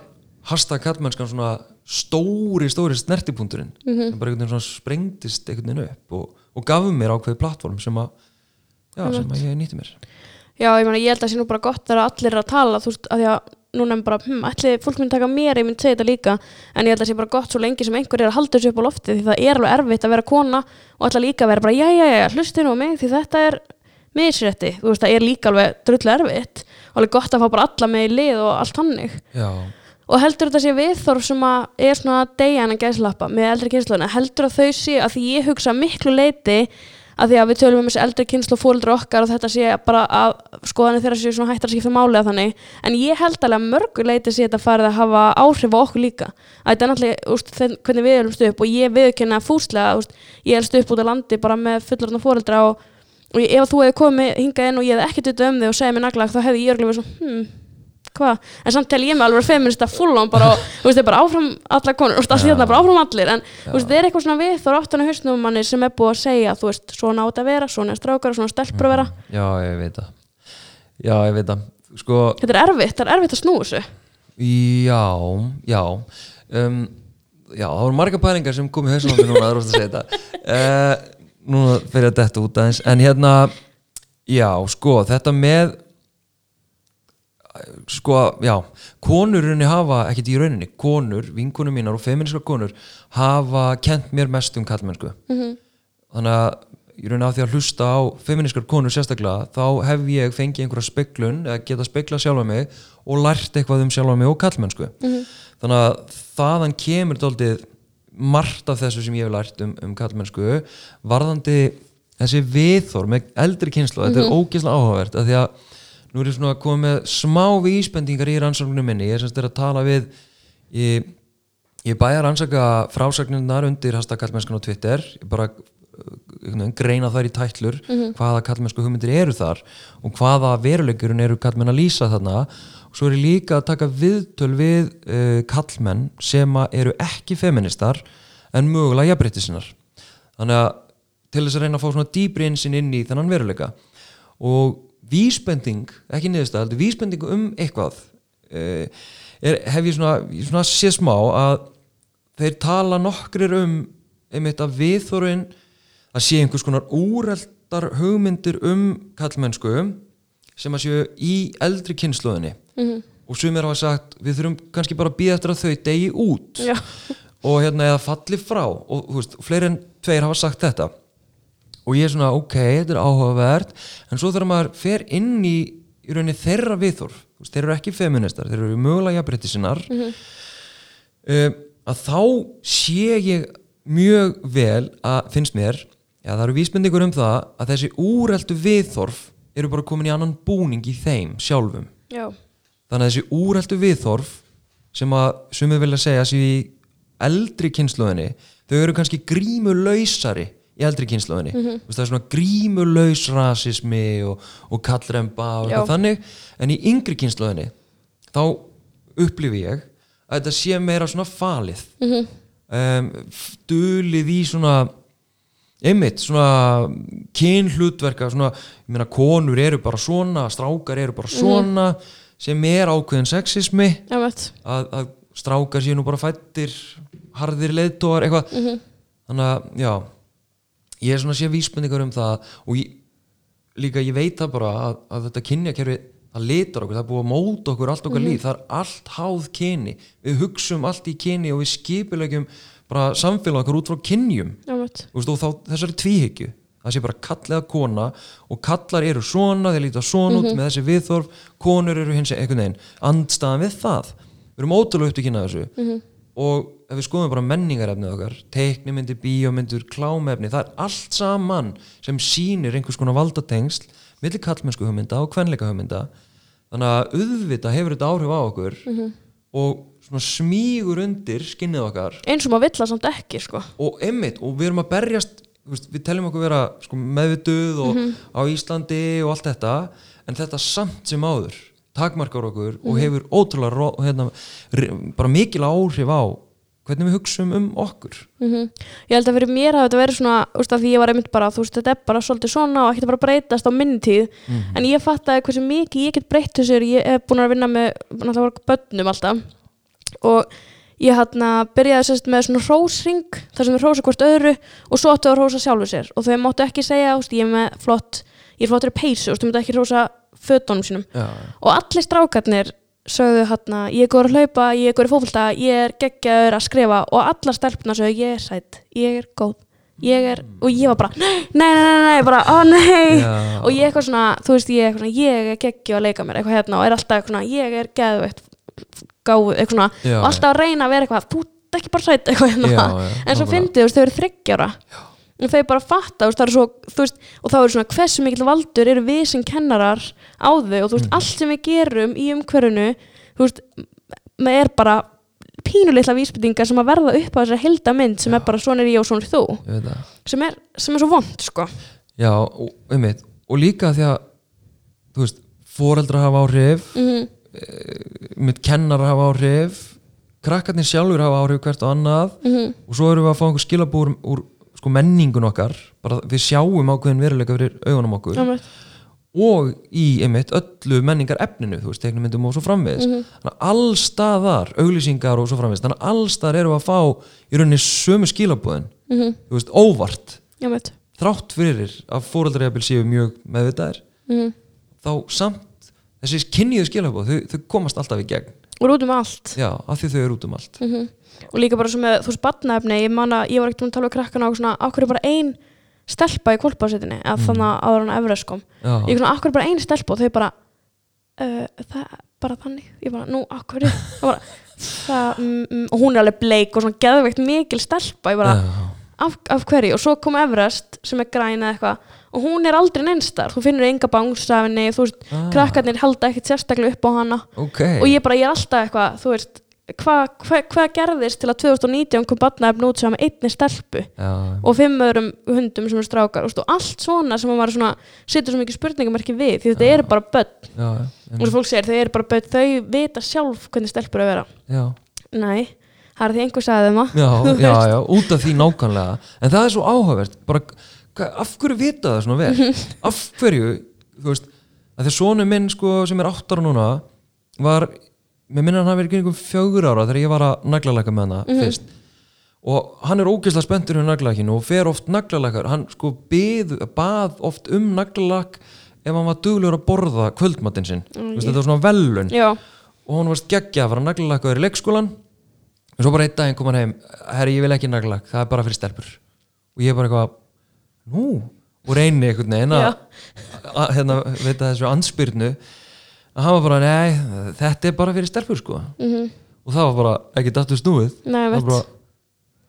hasta kallmennskan svona stóri, stóri snertipunkturinn sem bara einhvern veginn svona sprengdist einhvern veginn upp og, og gaf mér ákveði plattform sem að, já, sem að ég nýtti mér Já, ég meina, ég held að það sé nú bara gott þegar allir eru að tala, þú veist, að því að núna er bara, hm, ætli fólk myndi taka mér, ég myndi segja þetta líka, en ég held að það sé bara gott svo lengi sem einhver er að halda þessu upp á lofti því það er alveg erfitt að vera kona og ætla líka að vera bara, já, já, já, hlusti nú á mig því þetta er misrétti, þú veist, það er líka alveg drullu erfitt og alveg gott að fá bara alla með í lið og allt hannig já, og heldur þetta sé viðþorf sem að er svona degjan að gæslappa með eldri kynsluna heldur að þau sé að því ég hugsa miklu leiti að því að við tölum um þessi eldri kynslu og fóldra okkar og þetta sé bara að skoðanir þeirra sé svona hættar að skipta máli að þannig. En ég held alveg að mörgu leiti sé þetta farið að hafa áhrif á okkur líka. Að þetta er náttúrulega úst, hvernig við erum upp og ég viðkynna fúslega úst, ég elst upp út á landi bara með fullorðna fóldra og, og ef þú hefði komið hingað inn og ég hefði ekkert auðvitað um þig og segið mér naglag þá hefði ég örgulega verið svona hmm, hvað, en samt tel ég mig alveg feminista full on bara og þú veist, það er bara áfram allar konur, þú veist, allt hérna bara áfram allir en þú veist, það er eitthvað svona við þá áttan að hausnum manni sem er búið að segja, þú veist, svona átt að vera svona er strákar, svona stelpur að vera. Já, ég veit það. Já, ég veit það. Sko, þetta er erfitt, það er erfitt að snúa þessu. Já, já. Um, já, það voru marga pælingar sem kom í hausnum mér núna, það er ofta að segja þetta. Uh, (laughs) núna fyrir að detta út aðeins en hérna, já, sko þetta með sko, já, konur í rauninni hafa, ekkert í rauninni, konur vinkunum mínar og feminiska konur hafa kent mér mest um kallmennsku Mhm. þannig að í rauninni af því að hlusta á feminiskar konur sérstaklega þá hef ég fengið einhverja speglun eða geta speglað sjálfa mig og lært eitthvað um sjálfa mig og kallmennsku þannig að þaðan kemur dálítið margt af þessu sem ég hef lært um, um kallmennsku varðandi þessi viðþór með eldri kynslu þetta er ógeðslega áhugavert af því að nú er ég svona að koma með smá vísbendingar í rannsóknum minni. Ég er semst að tala við ég, ég bæði að rannsaka frásagninnar undir hasta kallmennskan á Twitter. Ég bara veginn greina þær í tætlur hvaða kallmennsku hugmyndir eru þar og hvaða veruleikurinn eru kallmenn að lýsa þarna. Og svo er ég líka að taka viðtöl við uh, kallmenn sem eru ekki feministar en mögulega jafnbreytti sinnar þannig að til þess að reyna að fá svona dýbri einsinn inn í þennan veruleika. Og vísbending, ekki niðurstað vísbending um eitthvað uh, er, hef ég svona, svona sé smá að þeir tala nokkrir um einmitt að viðþórin að sé einhvers konar úreldar hugmyndir um kallmennsku sem að séu í eldri kynnslóðinni -hmm. og sumir hafa sagt við þurfum kannski bara að býða eftir að þau degi út Já. og hérna eða falli frá og veist, fleiri en tveir hafa sagt þetta og ég er svona ok, þetta er áhugavert en svo þegar maður fer inn í í rauninni þeirra viðþorf þeir eru ekki feministar, þeir eru mögulega jafnbreytti sinnar um, að þá sé ég mjög vel að finnst mér já, það eru vísbendingur um það að þessi úreldu viðþorf eru bara komin í annan búning í þeim sjálfum. Já, þannig að þessi úreldu viðþorf sem að sumið vilja segja í eldri kynnslóðinni þau eru kannski grímulausari í eldri kynnslóðinni mm það er svona grímulaus rasismi og, og kallremba og Já. þannig. En í yngri kynnslóðinni þá upplifi ég að þetta sé meira svona falið. Mm um, dulið í svona einmitt svona kynhlutverka svona, ég meina konur eru bara svona strákar eru bara svona sem er ákveðin sexismi. Að, að strákar séu nú bara fættir harðir leiðtóar eitthvað. Þannig að já ég er svona að sé vísbendingar um það og ég, líka ég veit það bara að, að þetta kynjakerfi það litar okkur, það er búið að móta okkur allt okkar líf, það er allt háð kyni. Við hugsum allt í kyni og við skipulegjum bara samfélag okkur út frá kynjum. Og þá þessari tvíhyggju. Það sé bara kall eða kona og kallar eru svona, þeir líta svona út með þessi viðþorf, konur eru hins einhvern veginn, andstaðan við það. Við erum ótrúlega upptökinn að þessu og ef við skoðum bara menningarefnið okkar teiknimyndir, bíómyndir, klámefni það er allt saman sem sýnir einhvers konar valdatengsl milli kallmennsku hugmynda og kvenleika hugmynda. Þannig að auðvitað hefur þetta áhrif á okkur og svona smígur undir skinnið okkar. Eins og maður vill það samt ekki, sko. Og einmitt, og við erum að berjast við teljum okkur vera sko, meðvituð og á Íslandi og allt þetta en þetta samt sem áður takmarkar okkur og hefur ótrúlega hérna, bara mikil áhrif á hvernig við hugsum um okkur. Mhm. Ég held að fyrir mér hafa þetta verið svona úst, að því ég var einmitt bara, þú veist, þetta er bara svolítið svona og ekki að bara breytast á minni tíð. En ég fattaði hversu mikið ég get breytt þessu ég hef búin að vinna með náttúrulega bönnum alltaf. Og ég hérna byrjaði sérst með svona hrósring þar sem við hrósa hvort öðru og svo áttu að hrósa sjálfu sér. Og þau máttu ekki segja, úst, ég er með flott ég er flottur í peysu, úst, þau máttu ekki hrósa fötunum sínum. Já, og allir strákarnir sögðu hérna, ég er góður að hlaupa, ég er góður í fótbolta ég er geggjaður að skrifa. Og allar stelpuna sögðu, ég er sætt, ég er góð ég er, og ég var bara nei, nei, nei, nei, bara, ó nei. Já. og ég eitthvað svona, þú veist, ég er eitthvað svona ég er geggjuð að leika mér, eitthvað hérna og er alltaf eitthvað svona, ég er geðveitt gáð, eitthvað svona, Já, og alltaf að reyna að vera eitthvað þú ert ekki bara sætt, eitthvað hérna. Já, já, en svo fyndið, þú veist, þau eru þryggjára og þau bara fatta, veist, er svo veist, og þá er svona, hversu mikill valdur eru við sem kennarar á þau og þú veist, Mhm. allt sem við gerum í umhverfinu þú veist, með er bara pínulitla vísbyttingar sem að verða upp á þessari heldamynd sem er bara svona er ég og svona er þú sem er, sem er svo vond, sko. Já, og, einmitt, og líka því að þú veist, foreldra hafa áhrif mm mitt kennar hafa áhrif krakkarnir sjálfur hafa áhrif hvert og annað -hmm. og svo erum við að fá einhver skilabúr úr sko, menningun okkar bara við sjáum ákveðin veruleika fyrir augunum okkur. Mm og í einmitt öllu menningar efninu þú veist, teiknumyndum og svo framvegis. Mhm. þannig að allstaðar, auglýsingar og svo framvegis þannig að allstaðar við að fá í rauninni sömu skilabúðin -hmm. þú veist, óvart. Veit þrátt fyrir að fóreldræjabil séu mjög meðvitaðir mm þá samt þessi kynniðu skilabúð, þau, þau komast alltaf í gegn. Og út um allt. Já, af því þau eru út um allt. Mm og líka bara svo með, þú veist, batnaefni ég man að ég var ekkert um að tala við krakkana og svona, okkur er bara ein stelpa í kvolpásetinni eða þannig að áður hann Everest kom. Já, ég svona, akkur er bara ein stelpa? Og þau bara uh, það er bara þannig. Ég bara, nú, akkur er bara, það, mm, mm, og hún er alveg bleik og svona geðveikt mikil stelpa. Ég bara, já, af, af hverju, og svo kom Everest sem er græn eða eitthvað og hún er aldrei neinstar, þú finnur enga bángsafinni þú veist, Ah. krakkarnir halda ekkert sérstaklega upp á hana. Ok. Og ég bara, ég er alltaf eitthvað, þú veist hvað hva, hva gerðist til að 2019 kom batnaefn út sem einni stelpu já, og fimm öðrum hundum sem eru strákar? Og allt svona sem maður svona setur svo mikið spurningamerki við því þetta eru bara börn. Já, og svo fólk segir þau eru bara börn. Þau vita sjálf hvernig stelpur að vera. Já, nei, það er því einhver sagði þeim að (laughs) já, já, út af því nákvæmlega. En það er svo áhugavert. Bara, hva, af hverju vita það svona vel? (laughs) Af hverju, þú veist að því sonu minn sko sem er áttar núna var, mér minna hann hafi verið kringum fjögur ára þegar ég var að naglalæka með hana fyrst. Og hann er ógeðslega spenntur um naglalækinu og fer oft naglalækar hann sko bið, bað oft um naglalæk ef hann var duglegur að borða kvöldmatinn sinn. Mm, þetta var svona velun já, og hún varst geggja að fara naglalækaður í leikskólan og svo bara einn daginn kom hann heim herri ég vil ekki naglalæk, það er bara fyrir stelpur. Og ég bara eitthvað nú, og reyni einhvern veginn að að, hérna, veit að þessu anspyrnu að hann var bara, nei, þetta er bara fyrir stelpur sko, mm og það var bara ekki dættu snúið, nei, það var bara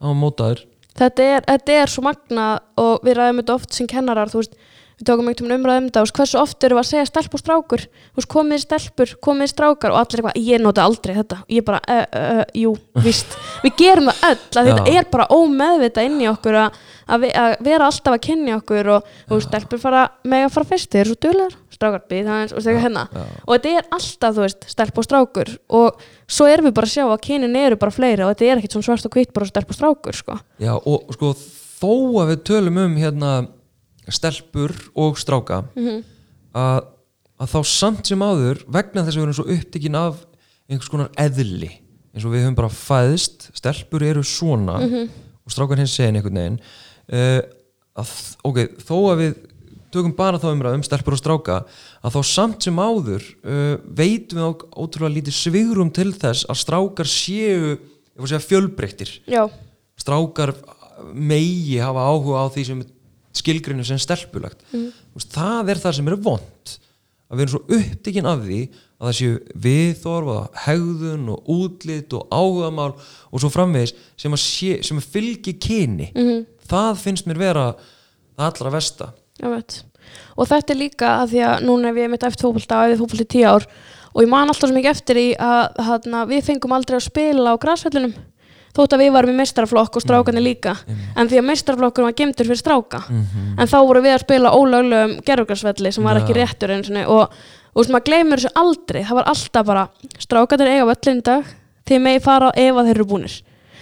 hann var mótaður. Þetta er, þetta er svo magna og við ræðum þetta oft sem kennarar þú veist, við tókum einhvern veginn umræðum þetta og hversu oft erum við að segja stelp og strákur? Veist, komið stelpur, komið strákar? Og allir eitthvað, ég nota aldrei þetta. Og ég bara, uh, uh, jú, víst. (laughs) Við gerum það öll, að þetta er bara ómeðvita inn í okkur að, að, ve- að vera alltaf að kynni okkur og veist, stelpur fara með að fara fyrst, þeir eru svo duðlegar strákar býð aðeins og þegar hérna. og þetta er alltaf, þú veist, stelp og strákur. Og svo erum við bara að sjá að kynin eru bara fleiri og þetta er ekkit svona svart og hvitt bara stelp og strákur, sko. Já, og sko þó að við tölum um hérna stelpur og stráka Mhm. að, að þá samt sem áður vegna þess að við erum svo upptekinn af einhvers konar eðli eins og við höfum bara fæðist stelpur eru svona og strákar hins segin einhvern veginn uh, að, ok, þó að við tökum bara þá umræð um stelpur og stráka að þá samt sem áður uh, veitum við á- ótrúlega lítið svigrum til þess að strákar séu segja fjölbreyttir. Já, strákar megi hafa áhuga á því sem skilgrinu sem stelpulagt mm. það er það sem er vond að við erum svo upptekinn af því að það séu viðþorf og hegðun og útlit og áhugamál og svo framvegis sem að, sé, sem að fylgi kyni. Mhm. það finnst mér vera allra versta og þetta er líka að því að núna ef ég mitt eftir fótbolta og ég fótbolta í tíu ár og ég man alltaf svo mikið eftir í að hana, við fengum aldrei að spila á græsvellinum þótt að við varum í meistaraflokk og strákarnir líka. En því að meistaraflokkur var gemdur fyrir stráka. Mhm. en þá voru við að spila ólöglegum gerðugarsvelli sem var ekki Já. réttur sinni. Og og þú veist, maður gleymur þessu aldrei. Það var alltaf bara, strákarnir eiga völlin dag þeir megi fara ef að þeir eru búnir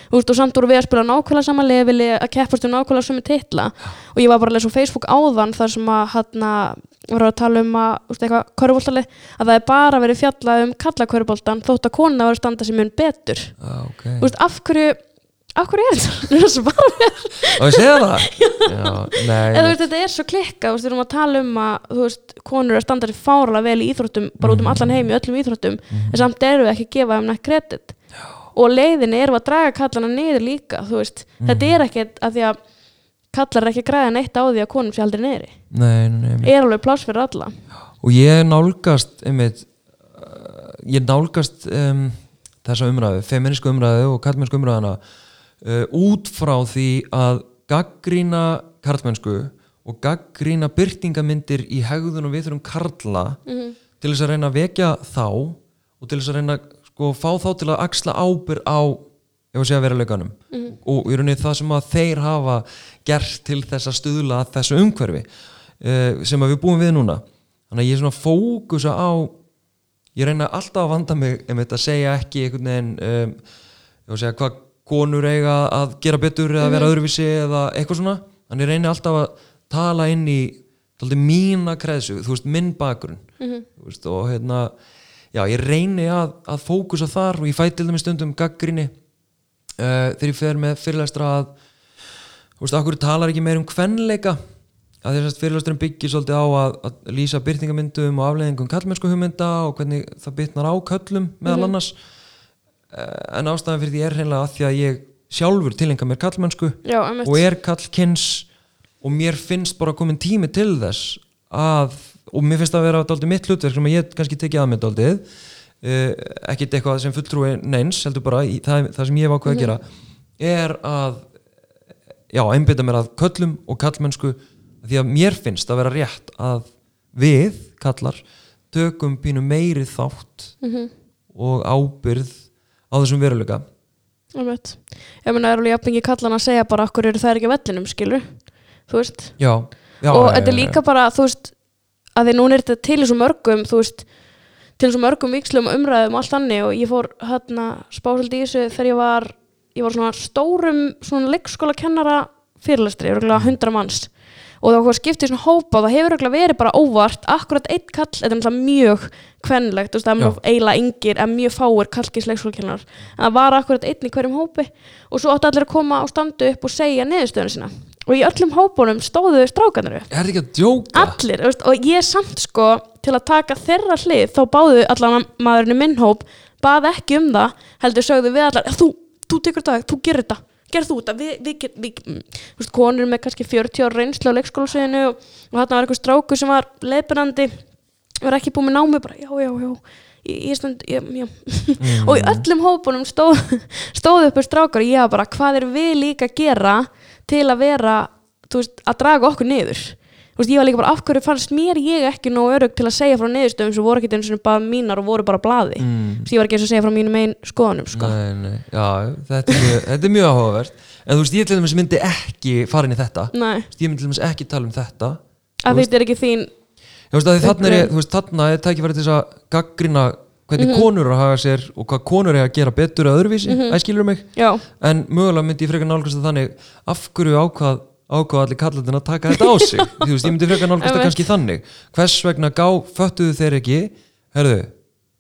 Þú veist, og samt voru við að spila nákvæmlega sama leveli að keppast um nákvæmlega sömu titla. Og ég var bara að lesa á Facebook áðan þar sem að hann voru að tala um að, þú veist, eitthvað, körfuboltali að það er bara verið fjallað um kalla körfuboltan þótt að konuna voru að standa sem mun betur. Ah, ok. Þú veist, af hverju af hverju er þetta? (laughs) Svo bara og ég segja það? Já, nei, eða þú veist, þetta er svo klikka, við erum að tala um að þú veist, konur er að standa sér fáralega vel í íþróttum bara út um allan heim í öllum íþróttum en samt erum við ekki að gefa þeim nætt kredit og leiðinni erum að draga kallana niður líka, veist, þetta er ekkert að því að kallar er ekki að græða neitt á því að konum sé aldrei nei. er alveg pláss fyrir alla. Og ég nálgast einmitt, uh, ég nálgast um, þessa umræðu, feminísku umræðu og kallmennsku umræðuna uh, út frá því að gaggrína karlmennsku og gaggrína byrtingamyndir í hegðun og við þurfum karla til þess að reyna að vekja þá og til þess að reyna sko, fá þá til að axla ábyr á ef að segja veruleikanum. Og í rauninni það sem að þeir hafa gert til þess að stuðla að þessu umhverfi uh, sem að við búum við núna. Þannig að ég er svona fókusa á ég reyna alltaf að vanda mig um þetta að segja ekki einhvern veginn um, var að segja hvað konur eiga að gera betur eða vera öðruvísi eða eitthvað svona. Þannig ég reyni alltaf að tala inn í taldið mína kreðsu, þú veist, minn bakgrunn. Þú veist, og hérna já, ég reyni að, að fókusa þar og ég fæ til dæmis stundum gaggrinni uh, þegar ég fer með fyrirlestra að þú veist, akkur talar ekki meir um kvenleika? Að þess að fyrirlesturinn byggir svolítið á að, að lýsa byrtingamyndum og afleðingum kallmennsku hugmynda og hvernig það bytnar á köllum meðal annars. Uh, en ástæðan fyrir því er hreinlega að því að ég sjálfur tilenga mér kallmennsku já, og er kallkins og mér finnst bara komin tími til þess að, og mér finnst það að vera dálítið mitt hlutverk sem ég kannski tekið að mér dálítið. Uh, ekkit eitthvað sem fulltrúi neins, heldur bara í, það, það sem ég hef ákveð að gera er að já, einbytta mér að köllum og kallmennsku því að mér finnst að vera rétt að við, kallar tökum pínu meiri þátt og ábyrð á þessum veruleika. Einmitt. ég meina, það er alveg jafningi kallan að segja bara okkur eru það ekki vellinum, skilur þú veist? Já, já og þetta er líka bara, þú veist að því núna er þetta til svo mörgum þú veist, til svo mörgum vikslum umræðum og allt þannig og ég fór hérna spásaldi í þessu þegar ég var ég var svona stórum svona leikskóla kennara fyrirlestri, örgulega hundra manns. Og það var skiptið svona hópa og það hefur örgulega verið bara óvart akkurat einn kall, þetta er náttúrulega mjög kvenlegt, þú veist, það er mjög eiginlega yngir en mjög fáir kallkins leikskólakennar en það var akkurat einn í hverjum hópi og svo áttu allir að koma og standa upp og segja niðurstöðuna sína og í öllum hópunum stóðu strákanir upp. Er þetta ekki að djóka? Allir, veist, og ég samt sko til að taka þeirra hlið þá báðu allan maðurinn í minn hóp bað ekki um það, heldur sögðu við allar þú, þú tekur þetta, þú gerir þetta gerð þú þetta, við, við, við, við mm, veist, konur með kannski 40 ára reynslu á leikskólasviðinu og, og þarna var eitthvað strákur sem var leiðbyrnandi var ekki búið með námi bara, já, já, já ég, stund, ég, já (laughs) og í öllum hópunum stóð, (laughs) stóð upp strákar og ég var bara, hvað er við líka að gera til að vera þú veist, að draga okkur niður. Þú veist, ég var líka bara, af hverju fannst mér ég ekki nóg örug til að segja frá niðurstöðum sem voru ekki eins og bara mínar og voru bara blaði? Mm. þú veist, ég var ekki eins og segja frá mínum einn skoðanum sko. Nei, nei, já, þetta er mjög, þetta er mjög áhugavert. En þú veist, ég til dæmis myndi ekki fara inn í þetta. Þú nei, veist, ég myndi til dæmis ekki tala um þetta. Að þetta er ekki þín Þú veist, þarna er, þú þarna er tækifæri til þess að gaggrina hvernig Mhm. konur eru að haga sér og hvað konur eru að gera betur að öðruvísi, mm æskilur mig? Já, en mögulega myndi ég frekar nálgast þannig af hverju ákvað, ákvað allir kallandinn að taka þetta á sig? (laughs) Þú veist, ég myndi frekar nálgast það kannski þannig. Hvers vegna gá, föttuðu þeir ekki herðu,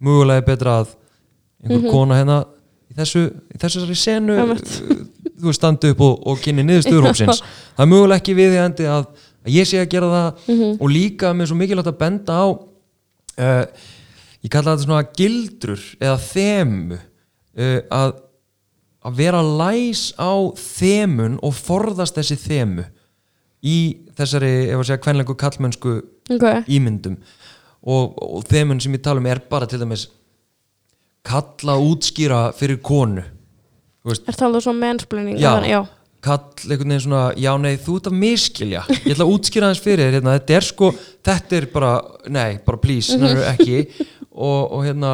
mögulega er betra að einhver kona hérna í þessu, í þessari senu uh, þú veist, standi upp og, og kynni niðurstöðurhópsins það er mögulega ekki við að, að ég sé að gera það Mhm. og líka með svo mikilvægt að benda á uh, ég kalla þetta svona gildrur eða þemu uh, að að vera læs á þemun og forðast þessi þemu í þessari, ef að segja, kvenlengu kallmennsku ok, ímyndum. Og, og þemun sem ég tala um er bara til dæmis kalla útskýra fyrir konu. Er talað svona mansplaining? Já. já, kall einhvern veginn svona, já nei þú ert að miskilja ég ætla að útskýra þess fyrir þér hérna, þetta er sko, þetta er bara nei, bara please, mm ekki. Og, og hérna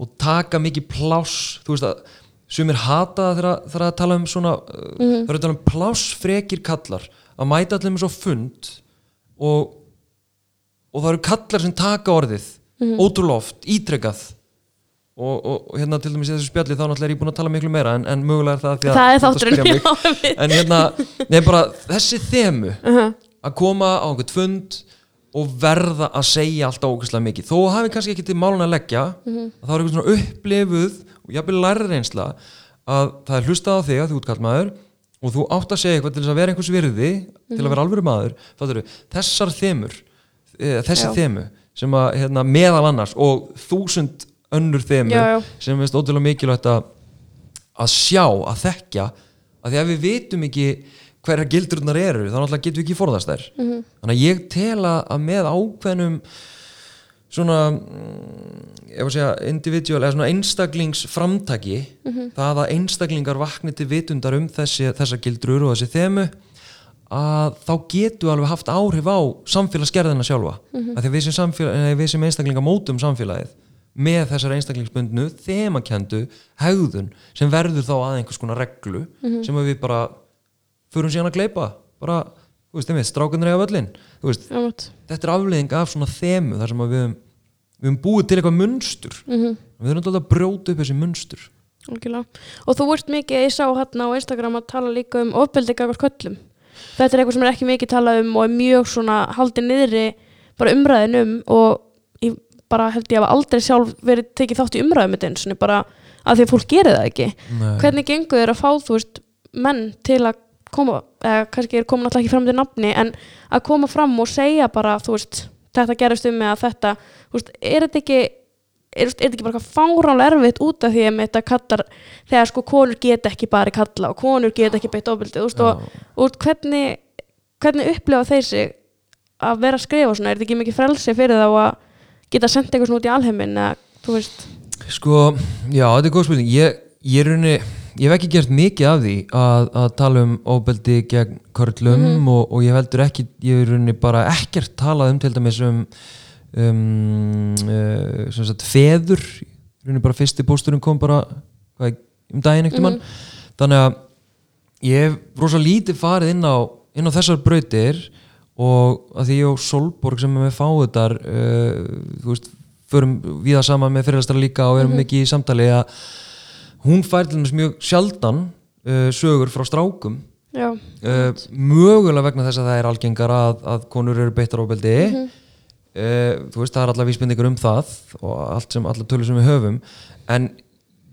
og taka mikið pláss þú veist að sumir hata það þegar að tala um svona uh, þegar að tala um plássfrekir kallar að mæta allir með svo fund og, og það eru kallar sem taka orðið mm. ótrúlega oft, ítrekað og, og, hérna til dæmis í þessu spjalli þá náttúrulega er ég búin að tala miklu meira en, en mögulega er það því að það er þátturinn en hérna, nefn bara þessi þemu Uh-huh. að koma á einhvern fund og verða að segja alltaf ógæslega mikið þó hafi kannski ekki til málun að leggja Mhm. að það er eitthvað svona upplifuð og jafnvel læri reynsla að það er hlustað á þig að þú ert kallmaður og þú átt að segja eitthvað til þess að vera einhvers virði til Mhm. að vera alvöru maður fattarðu, þessar þemur e, þessi Já. þemu sem að hérna, meðal annars og þúsund önnur þemur Já, já. sem finnst ótrúlega mikilvægt að að sjá, að þekkja að því að við vitum ekki hverja gildurnar eru, þá náttúrulega getum við ekki forðast þær Mhm. þannig að ég tel að með ákveðnum svona mm, ég var að segja individual eða svona einstaklingsframtaki það að einstaklingar vakni til vitundar um þessi, þessa gildrur og þessi þemu að þá getum við alveg haft áhrif á samfélagsgerðina sjálfa mm að því að við sem, við sem einstaklingar mótum samfélagið með þessar einstaklingsbundnu þemakendu hegðun sem verður þá að einhvers konar reglu sem að við bara förum síðan að gleypa bara, þú veist, einmitt, strákunir eiga völlin þetta er afleiðing af svona þemu þar sem við höfum, við höfum búið til eitthvað munstur Mhm. við höfum alltaf að brjóta upp þessi munstur Algjörlega. Og þú ert mikið, ég sá hérna á Instagram að tala líka um ofbeldi gagvart köllum. Þetta er eitthvað sem er ekki mikið talað um og er mjög svona haldið niðri bara umræðin um og ég bara held ég að aldrei sjálf verið tekið þátt í umræðum með eins og bara að því að fólk gerir það ekki. Nei. Hvernig gengur þér að fá, þú veist, menn til að koma, eða kannski er komin alltaf ekki fram til nafni, en að koma fram og segja bara, þú veist, þetta gerist um mig að þetta, veist, er þetta ekki er, er þetta ekki bara fáránlega erfitt út af því að þetta kallar þegar sko konur geta ekki bara kalla og konur geta ekki beitt veist, og, og hvernig hvernig upplifa þeir sig að vera að skrifa svona, er þetta ekki mikið frelsi fyrir þá að geta sendt eitthvað svona út í alheimin eða, þú veist, Sko, já, þetta er góð spurning. Ég, ég raunni, ég hef ekki gert mikið af því að, að tala um ofbeldi gegn körlum og, og ég heldur ekki, ég er bara ekkert talað um til dæmis um um, uh, sem sagt feður, bara fyrsti pósturinn kom bara hvað, um daginn ekkert mann þannig að ég hef rosa lítið farið inn á, inn á þessar brautir og að því ég og Solborg sem er með fáuðar uh, þú veist, förum við það saman með fyrirlastara líka og erum mikið í samtali að hún fær til dæmis mjög sjaldan uh, sögur frá strákum. Já, uh, mögulega vegna þess að það er algengar að, að konur eru beittar ofbeldi. Uh, þú veist það er allar vísbendingar um það og allt sem, allar tölur sem við höfum. En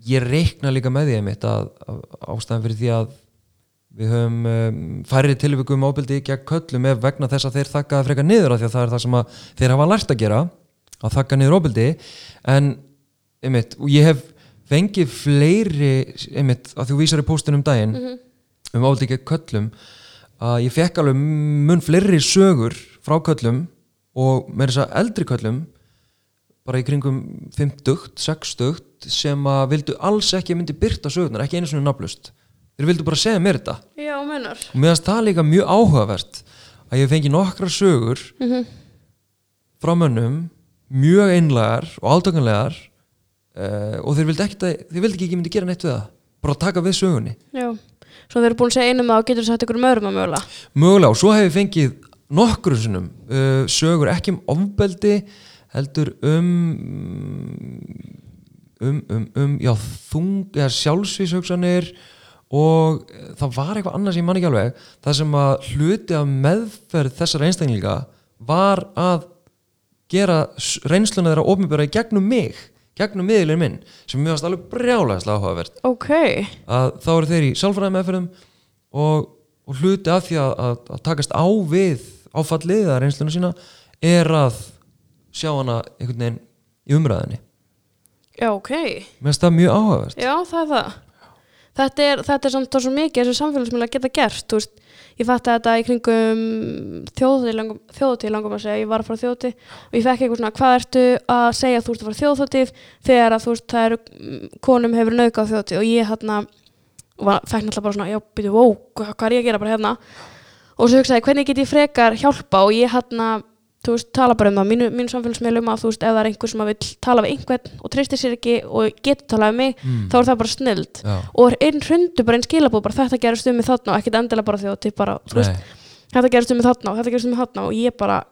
ég reikna líka með því að, að ástæðan fyrir því að við höfum um, færri tilvíkum ofbeldi gegn köllum ef vegna þess að þeir þakkaði frekar niður af því að það er það sem að þeir hafa lært að gera að þakka niður ofbeldi. En einmitt, ég hef fengið fleiri einmitt, að þú vísar í póstun um daginn um ofbeldi gegn köllum að ég fekk alveg mun fleiri sögur frá köllum og með þess að eldri köllum bara í kringum 50, 60 sem að vildu alls ekki að myndi byrta sögurnar, ekki einu svona naflust þeir vildu bara segja mér þetta. Já, mennar og mér finnst það líka mjög áhugavert að ég fengi nokkra sögur frá mönnum mjög einlegar og áltökanlegar uh, og þeir vildi ekki þeir vildi ekki að ég myndi gera neitt við það. Bara taka við sögunni. Já, svo þeir eru búin að segja einum að getur sagt ykkur um öðrum að mögulega. Mögulega og svo hef ég fengið nokkru sinnum uh, sögur ekki um ofbeldi heldur um um, um, um já, þung, ja, sjálfsvíshugsanir og eh, það var eitthvað annars ég man ekki alveg það sem að hluti af meðferð þessar einstaklinga var að gera reynsluna þeirra ofnbjöra í gegnum mig gegnum miðlinn minn sem mér varst alveg brjálæðislega áhugavert. Ok, að þá eru þeir í sálfræði meðferðum og, og hluti af því að, að, að takast á við áfallið eða reynsluna sína er að sjá hana einhvern veginn í umræðinni já, ok. Mér finnst það mjög áhugavert. Já, það er það. Þetta er, þetta er samt svo mikið þessu samfélagsmiðla geta gert, veist, ég fatt að þetta í kringum þjóðhátíð langum, að segja, ég var að fara þjóðhátíð og ég fekk eitthvað svona, hvað ertu að segja þú ert að fara þjóðhátíð þegar að þú veist, það eru, mm, konum hefur nauka á þjóðhátíð og ég hérna, fekk náttúrulega bara svona, já, byrju, wow, hvað er ég að gera bara hérna? Og svo hugsaði, hvernig get ég frekar hjálpa og ég hérna þú veist, tala bara um það. Mínu, mínu samfélagsmiðlum að þú veist, ef það er einhver sem að vill tala við einhvern og treystir sér ekki og getur talað við mig, Mm. þá er það bara snild og einn hrundu bara einn skilabóð bara þetta gerist um mig þarna og ekkert endilega bara því að til bara, þú veist, nei, þetta gerist um mig þarna og þetta gerist um mig þarna. Og ég bara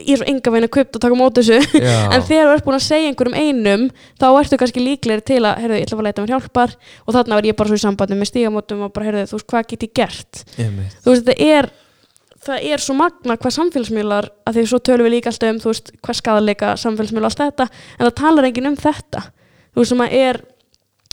ég er svo enga veginn að kaupt að taka á móti þessu. (laughs) En þegar þú ert búin að segja einhverjum einum þá ertu kannski líklegri til að heyrðu, ég ætla að leita mér hjálpar. Og þarna var ég bara svo í sambandi með stígamótum og bara heyrðu, þú veist, hvað get ég gert? Einmitt. þú veist, þetta er það er svo magna hvað samfélagsmiðlar að því svo tölum við líka alltaf um, veist, hvað skadalega samfélagsmiðlar allt þetta, en það talar enginn um þetta þú veist, sem að er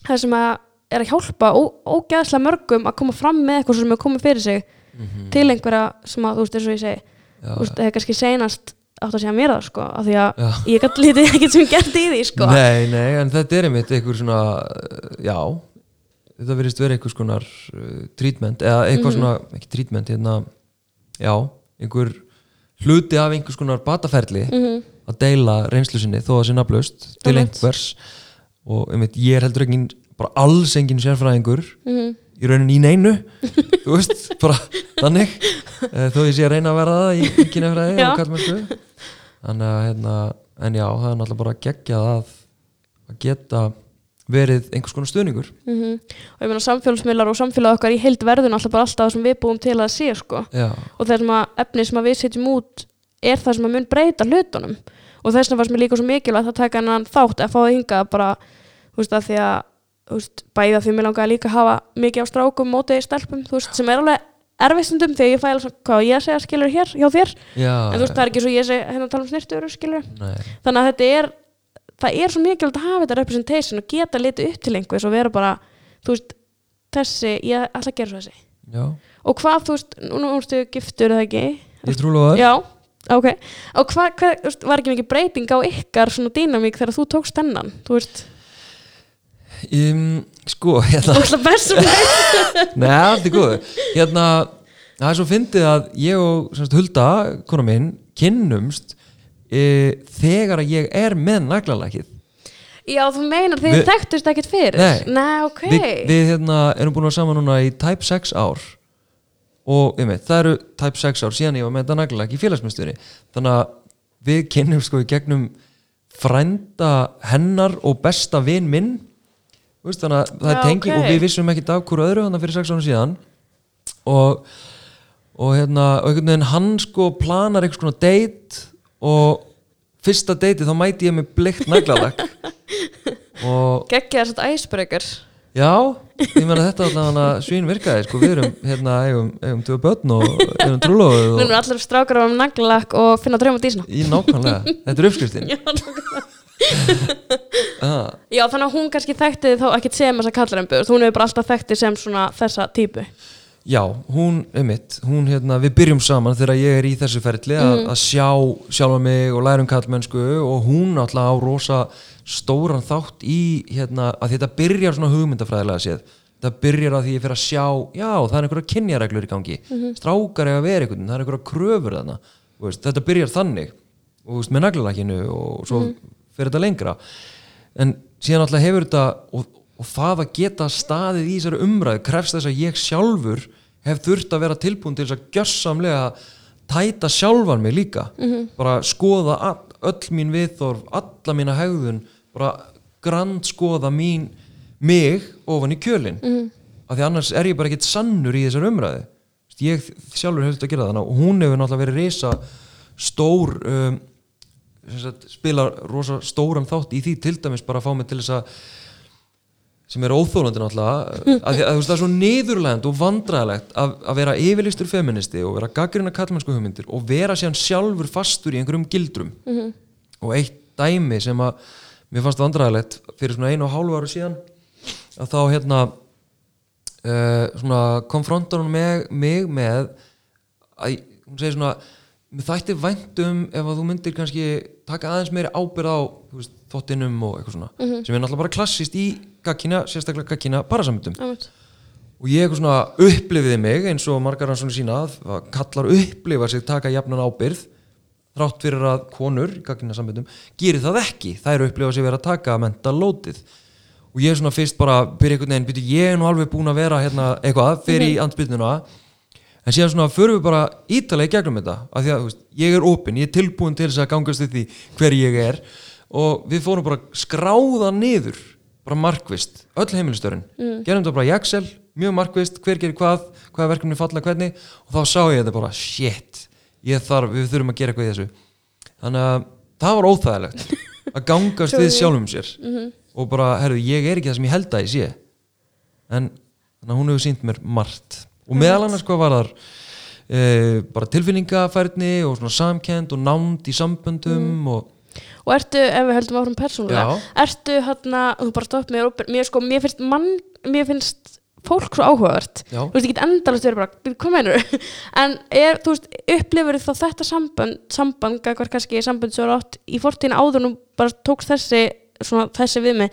það sem að er að hjálpa ó, ógeðslega mörgum að koma fram með eitthvað sem er komið fyrir sig Mhm. til einhverja sem að, þú veist, eins og ég segi þú veist, það er kannski seinast átt að segja mér það, sko, af því að já. ég gæti lítið (laughs) ekkert sem gert í því, sko Nei, nei, en þetta er einmitt einhver svona, uh, já þetta verðist verið einhvers konar uh, treatment, eða eitthvað Mhm. svona ekki treatment, hérna, já einhver hluti af einhvers konar bataferli Mhm. að deila reynslu sinni þó að sé nafnlaust til einhvers. Og einmitt, ég er heldur engin bara alls engin sérfræðingur Mhm. í rauninni í neinu (laughs) þú veist, bara þannig. Eh, þó ég sé að reyna að vera það í, í kynafræði og kallmennsku þannig að hérna, en já, það er náttúrulega bara að, að geta verið einhvers konar stuðningur. Mhm. og ég meina samfélagsmiðlar og samfélag okkar í heild verðun alltaf bara alltaf það sem við búum til að sé sko. og það sem að efni sem að við setjum út er það sem að mun breyta hlutunum. Og þess vegna fannst mér líka svo mikilvægt að taka hennan þátt að fá það hingað bara þú veist að því að veist, bæði að því mér langaði líka að hafa mikið á strákum mótið í stelpum þú veist, sem er alveg erfistundum þegar ég fæ alveg hvað ég segja skilur hér hjá þér? Já en þú veist það er ekki svo ég segi hérna tala um snirtur skilur nei, þannig að þetta er það er svo mikilvægt að hafa þetta representation og geta litið upp til einhvers og vera bara þú veist, þessi, ég ætla að gera svo þessi. Já, og hvað, þú veist, nú ertu giftur eða ekki? Ég trúlega það já, ok. Og hvað, hvað, veist, var ekki mikið breyting á ykkar svona dýnamík þegar þú tókst hennan þú veist, um, sko, hérna. Þú ætla best sem (laughs) Nei, allt er góð Hérna, það er svo fyndið að ég og semst, Hulda, kona minn kynnumst e, þegar að ég er með naglalækið já, þú meinar þið Við- þekktust ekkert fyrir? Nei. ok. Vi, Við hérna, erum búin að saman núna í tæp 6 ár. Og veit, það eru tæp 6 ár síðan ég var með þetta naglalæk í félagsmyndstöri þannig að við kynnum sko í gegnum frænda hennar og besta vin minn. Þú veist, þannig að það er Já, tenging ok. og við vissum ekki af hverju öðru þannig fyrir 6 árum síðan. Og, og hérna og einhvern veginn hann sko planar einhvers konar date og fyrsta date þá mæti ég með blikt og geggja þess að icebreaker Já, ég meina þetta allavega svín virkaði, sko, við erum hérna eigum, eigum tvö börn og erum trúlóðið nú og erum allir strákar á um naglak og finna drauma dísna í nákvæmlega, þetta er uppskriftin. Já, nákvæmlega. (laughs) ah, já, þannig að hún kannski þekkti þið þá ekkert sem þessa kallarembur hún hefur bara alltaf þekktið sem svona þessa típu Já, hún, einmitt, hún hérna, við byrjum saman þegar ég er í þessu ferli að, að sjá sjálfa mig og læra um kallmennsku og hún alltaf á rosa stóran þátt í hérna, að þetta byrjar svona hugmyndafræðilega séð. Það byrjar að því ég fyrir að sjá já, það er einhverja kynjareglur í gangi. Strákar eiga að vera einhvern, það er einhverja kröfur þarna. Veist, þetta byrjar þannig og veist, með naglalækinu og svo fyrir þetta lengra. En síðan alltaf hefur þetta og, og það að geta staðið í þessari umræðu krefst þess að ég sjálfur hef þurft að vera tilbúin til þess að gjössamlega tæta sjálfan mig líka. Bara skoða all, öll mín viðþorf alla mína hegðun bara grand skoða mín mig ofan í kjölin -hmm. af því annars er ég bara ekkert sannur í þessar veist, ég sjálfur hef þetta að gera þannig og hún hefur náttúrulega verið risa stór um, spila rosa stóran þátt í því til dæmis bara að fá mig til þess að sem er óþólandi náttúrulega að, að það er svo niðurlegend og vandræðilegt að, að vera yfirlistur feministi og vera gaggrina kallmennsku hugmyndir og vera síðan sjálfur fastur í einhverjum gildrum -hmm. og eitt dæmi sem að mér fannst vandræðilegt fyrir svona einu og hálfu ára síðan að þá hérna uh, svona konfrontar hún með, mig með að hún segir svona mér þætti væntum ef að þú myndir kannski taka aðeins meiri ábyrð á þú veist, þottinum og eitthvað svona sem er náttúrulega bara klassist í gaggina, sérstaklega gaggina parasamöndum og ég eitthvað svona upplifiði mig eins og margar hann svona sína að kallar upplifa sig taka jafnan ábyrð þrátt fyrir að konur í gaggina samböndum gerir það ekki, það eru upplifa sig vera að taka mental loadið og ég er svona fyrst bara byrja einhvern veginn, byrja ég er nú alveg búin að vera hérna eitthvað fyrir í andbyrnuna en síðan svona förum við bara ítalega í gegnum þetta af því að veist, ég er opinn, ég er tilbúin til þess að gangast við því hver ég er og við fórum bara skráða niður bara markvist, öll heimilistörun mm. gerum þetta bara í Excel, mjög markvist hver gerir hvað, hvaða verkefni falla hvernig. Og þá sá ég þetta bara, shit ég þarf, við þurfum að gera eitthvað í þessu. Þannig að það var óþægilegt (laughs) að gangast við sjálfum sér. Og bara, herru, ég er ekki það sem ég held að ég sé. En hún hefur sínt mér margt. Og meðal annars hvað var þar e, bara tilfinningafærni og svona samkend og nánd í samböndum og Og ertu, ef við höldum áfram persónulega, ertu hérna, þú bara stopp mér, mér sko, mér finnst mann, mér finnst fólk svo áhugavert. Já. Þú veist, ég get endalast verið bara, "Bíddu, hvað meinur (laughs) En er, þú veist, upplifur þá þetta samband, samband, hvað kannski samband sem er átt í fortíðin áður nú bara tókst þessi, svona, þessi við mig,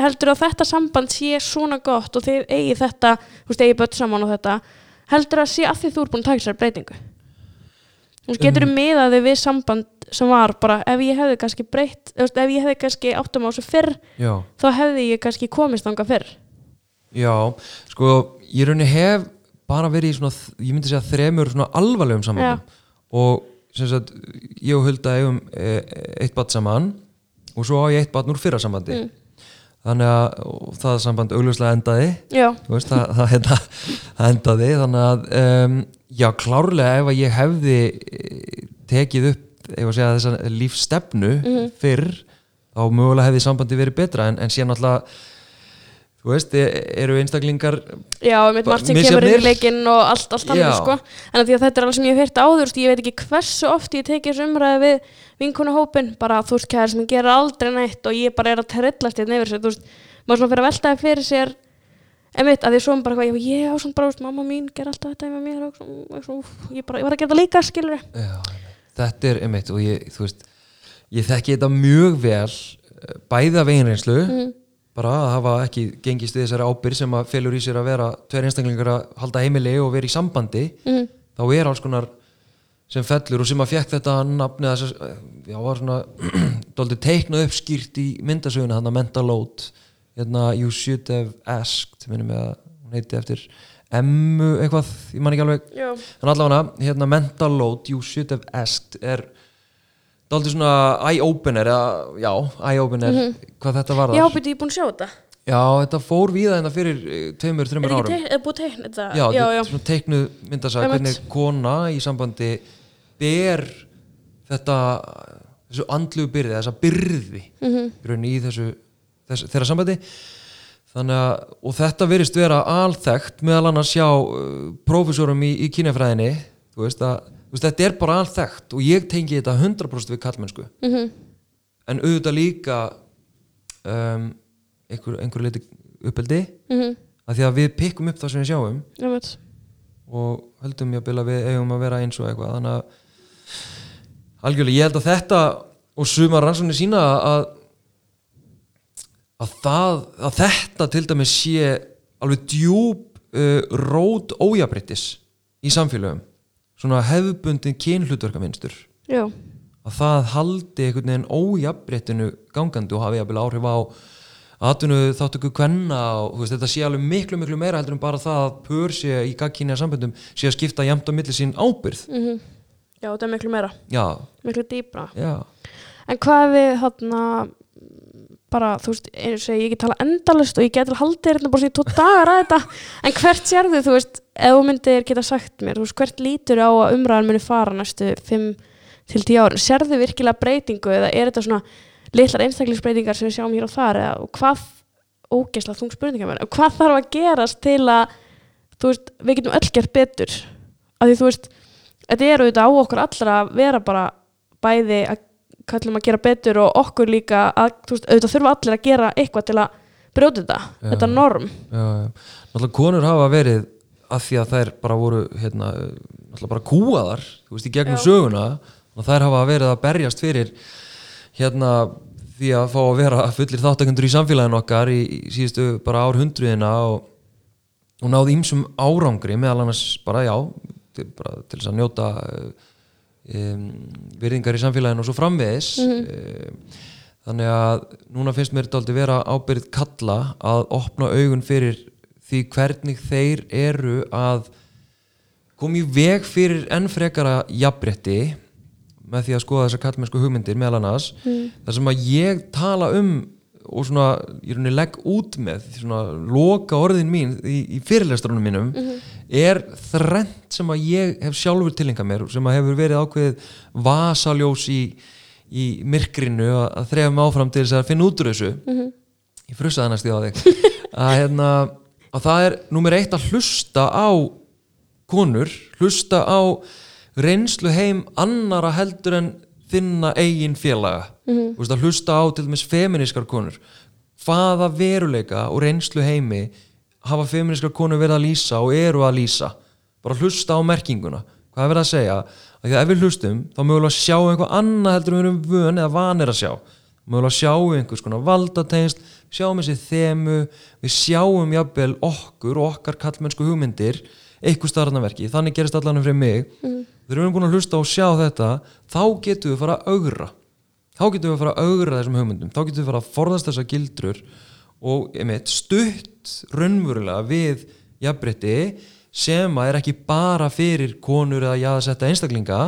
heldur að þetta samband sé svona gott og þið eigi þetta, þú veist, eigi börn saman og þetta, heldur að sé að því þú ert búin að taka sér breytingu? Þú getur Um. miðaði við samband sem var bara, ef ég hefði kannski breytt, ef ég hefði kannski áttum á þessu fyrr, já, þá hefði ég kannski komist þangað fyrr. já, sko ég raunni hef bara verið í svona, ég myndi segja þremur svona alvarlegum sambandum og sem sagt, ég og Hulda eigum e, eitt bad saman og svo á ég eitt bad úr fyrra sambandi Mm. Þannig að það samband augljóslega endaði. Veist, það, það, hérna, það endaði. Þannig að um, já, klárlega ef að ég hefði eh, tekið upp segja þessa lífstefnu Mhm. fyrr, þá mögulega hefði sambandi verið betra. En, en síðan alltaf þú veist, eru einstaklingar já, mitt margt sem kemur inn í leikinn og allt, allt annað, sko. En að því að þetta er alveg sem ég hef heyrt áður, ég veit ekki hversu oft ég tekið þessu umræði við vinkonahópin, bara þú veist, kæðar sem gerir aldrei neitt og ég bara er að trillast hérna yfir sér, þú veist, maður svona fyrir að veltaði fyrir sér, emitt, að því svo bara, já, ég á svona bara, mamma mín ger alltaf þetta með mér og svona, svona, ég, bara, ég var að gera þetta líka, skilur já, þetta er einmitt og ég, þú veist, ég eh, bara að hafa ekki gengist við þessari ábyrð sem að felur í sér að vera tveir einstaklingar að halda heimili og vera í sambandi Mm. þá er alls konar sem fellur og sem að fekk þetta nafni að að já, var svona (clears throat) dóldi teiknað upp skýrt í myndasöguna þannig að mental load hérna, you should have asked minnum með að hún heiti eftir Emmu eitthvað, ég man ekki alveg Já, en allavega, hérna mental load you should have asked er dálítið svona eye-opener já, eye-opener hvað þetta var Mhm. já, byrju, ég er búin að sjá þetta. já, þetta fór víða hérna fyrir eh, tveimur, Er þreimur árum er búið teikn þetta? já, já, þetta er svona teiknuð Einmitt. hvernig kona í sambandi ber þetta þessu andlu byrði, þessa byrði Mhm. í rauninni í þessu, þessu þeirra sambandi þannig að, og þetta virðist vera alþekkt meðal annars hjá uh, prófessorum í, í kynjafræðinni þú veist að, veist, þetta er bara alþekkt og ég tengi þetta 100% við kallmennsku Mhm. en auðvitað líka um, einhver, einhver leiti uppeldi Mhm. að því að við pikkum upp það sem við sjáum Einmitt. og höldum ég að bila við eigum að vera eins og eitthvað þannig að algjörlega ég held að þetta og sumar rannsóknir sína að að, það, að þetta til dæmis sé alveg djúb uh, rót ójabrittis í samfélögum svona hefðbundin kynhlutverkaminstur. Að það haldi einhvern veginn ójabréttinu gangandi og hafi jafnvel áhrif á atvinnu þáttöku kvenna og veist, þetta sé alveg miklu miklu meira heldur en bara það að pör sé í gagkynja samböndum sé að skipta jæmt á milli sín ábyrð mhm. já, þetta er miklu meira, já, miklu dýbra. já, En hvað við hérna bara, þú veist, eins og ég get tala endalust og ég get alveg haldið hérna bara sér tvo dagar að þetta, en hvert sérðu, þú veist, ef þú myndir geta sagt mér, þú veist, hvert lítur á að umræðan muni fara næstu 5 til 10 árin, sérðu virkilega breytingu eða er þetta svona litlar einstaklingsbreytingar sem við sjáum hér og þar eða og hvað, ógeðslega þung spurningar mér, hvað þarf að gerast til að, þú veist, við getum öll gert betur, af því þú veist, þetta er auðvitað á okkur allra að vera bara bæði að kallum að gera betur og okkur líka að þú veist, auðvitað þurfa allir að gera eitthvað til að brjóta þetta, þetta norm. Já, já. náttúrulega konur hafa verið að því að þær bara voru hérna, bara kúaðar veist, í gegnum Já. söguna og þær hafa verið að berjast fyrir hérna því að fá að vera fullir þáttakendur í samfélaginu okkar í, í síðustu bara árhundruðina og, og náði ímsum árangri meðal annars bara já til, bara, til þess að njóta um, virðingar í samfélaginu og svo framvegis um, þannig að núna finnst mér þetta aldrei vera ábyrð kalla að opna augun fyrir því hvernig þeir eru að kom í veg fyrir enn frekara jafnrétti með því að skoða þessar kallmennsku hugmyndir meðal annars. Mm. þar sem að ég tala um og svona, ég rauninni legg út með svona loka orðin mín í, í fyrirlestrunum mínum er þrennt sem að ég hef sjálfur tilengað mér sem að hefur verið ákveðið vasaljós í, í myrkrinu að, að þrefum áfram til þess að finna út úr þessu. Ég frusaði næst í á þig. (laughs) Að, hérna, að það er nummer eitt að hlusta á konur, hlusta á reynslu heim annara heldur en þinna eigin félaga. Mm -hmm. hlusta á til dæmis feminískar konur. Hvaða veruleika og reynslu heimi hafa feminískar konur verið að lýsa og eru að lýsa? Bara hlusta á merkinguna. Hvað er verið að segja? Að því að ef við hlustum þá mögulega að sjá eitthvað annað heldur en við erum vön eða vanir að sjá. Mögulega að sjá einhvers konar valdatengst sjáum þessi þemu við sjáum jafnvel okkur og okkar kallmennsku hugmyndir eitthvað starfnaverki, þannig gerist allanum fyrir mig. Mm. þegar við erum búin að hlusta og sjá þetta þá getum við fara að augra. Þá getum við fara að augra þessum hugmyndum. Þá getum við fara að forðast þessa gildrur og einmitt, stutt raunverulega við jafnbrytti sem að er ekki bara fyrir konur eða jáðasetta einstaklinga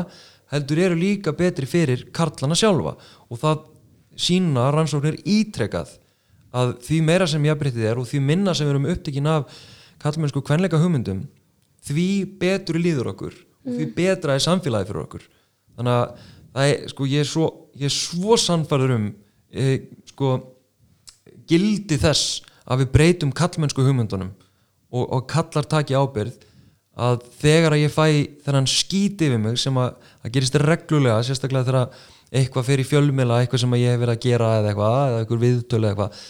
heldur eru líka betri fyrir karlana sjálfa. Og það sína rannsóknir ítrekað að því meira sem jafnbryttið er og því minna sem við erum upptekinn af kallmennsku kvenleika hugmyndum því betur líður okkur mm. því betra er samfélagi fyrir okkur þannig að er, sko, ég er svo, svo sannfæður um e, sko, gildi þess að við breytum kallmennsku hugmyndunum og, og kallar taki ábyrð að þegar að ég fæ þennan skíti við mig sem að það gerist reglulega, sérstaklega þegar eitthvað fer í fjölmila, eitthvað sem ég hef verið að gera eða eitthvað, eða eitthvað viðtölu eða eitthvað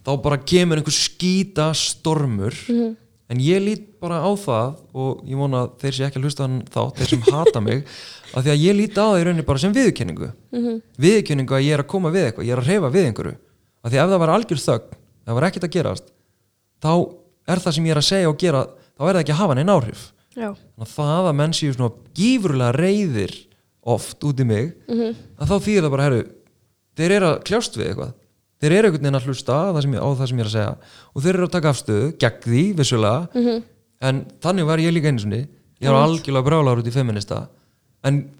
þá bara kemur einhver skíta stormur mm -hmm. en ég lít bara á það og ég vona að þeir sé ekki að hlusta hann þá, þeir sem hata mig (laughs) af því að ég líti á það í rauninni bara sem viðkynningu mm -hmm. viðkynningu að ég er að koma við eitthvað ég er að reyfa við einhverju af því að ef það var algjör þögn, það var ekkert að gerast þá er það sem ég er að segja og gera þá er það ekki að hafa neina áhrif Já. að það að menn séu svona gífurlega reyðir oft út í mig mm -hmm. að þá þýðir það bara herru, þeir eru að kljást við eitthvað þeir eru einhvern veginn að hlusta á það ég, það sem ég er að segja og þeir eru að taka afstöðu gegn því vissulega mm -hmm. en þannig var ég líka eins og ég var algjörlega brálar út í feminista en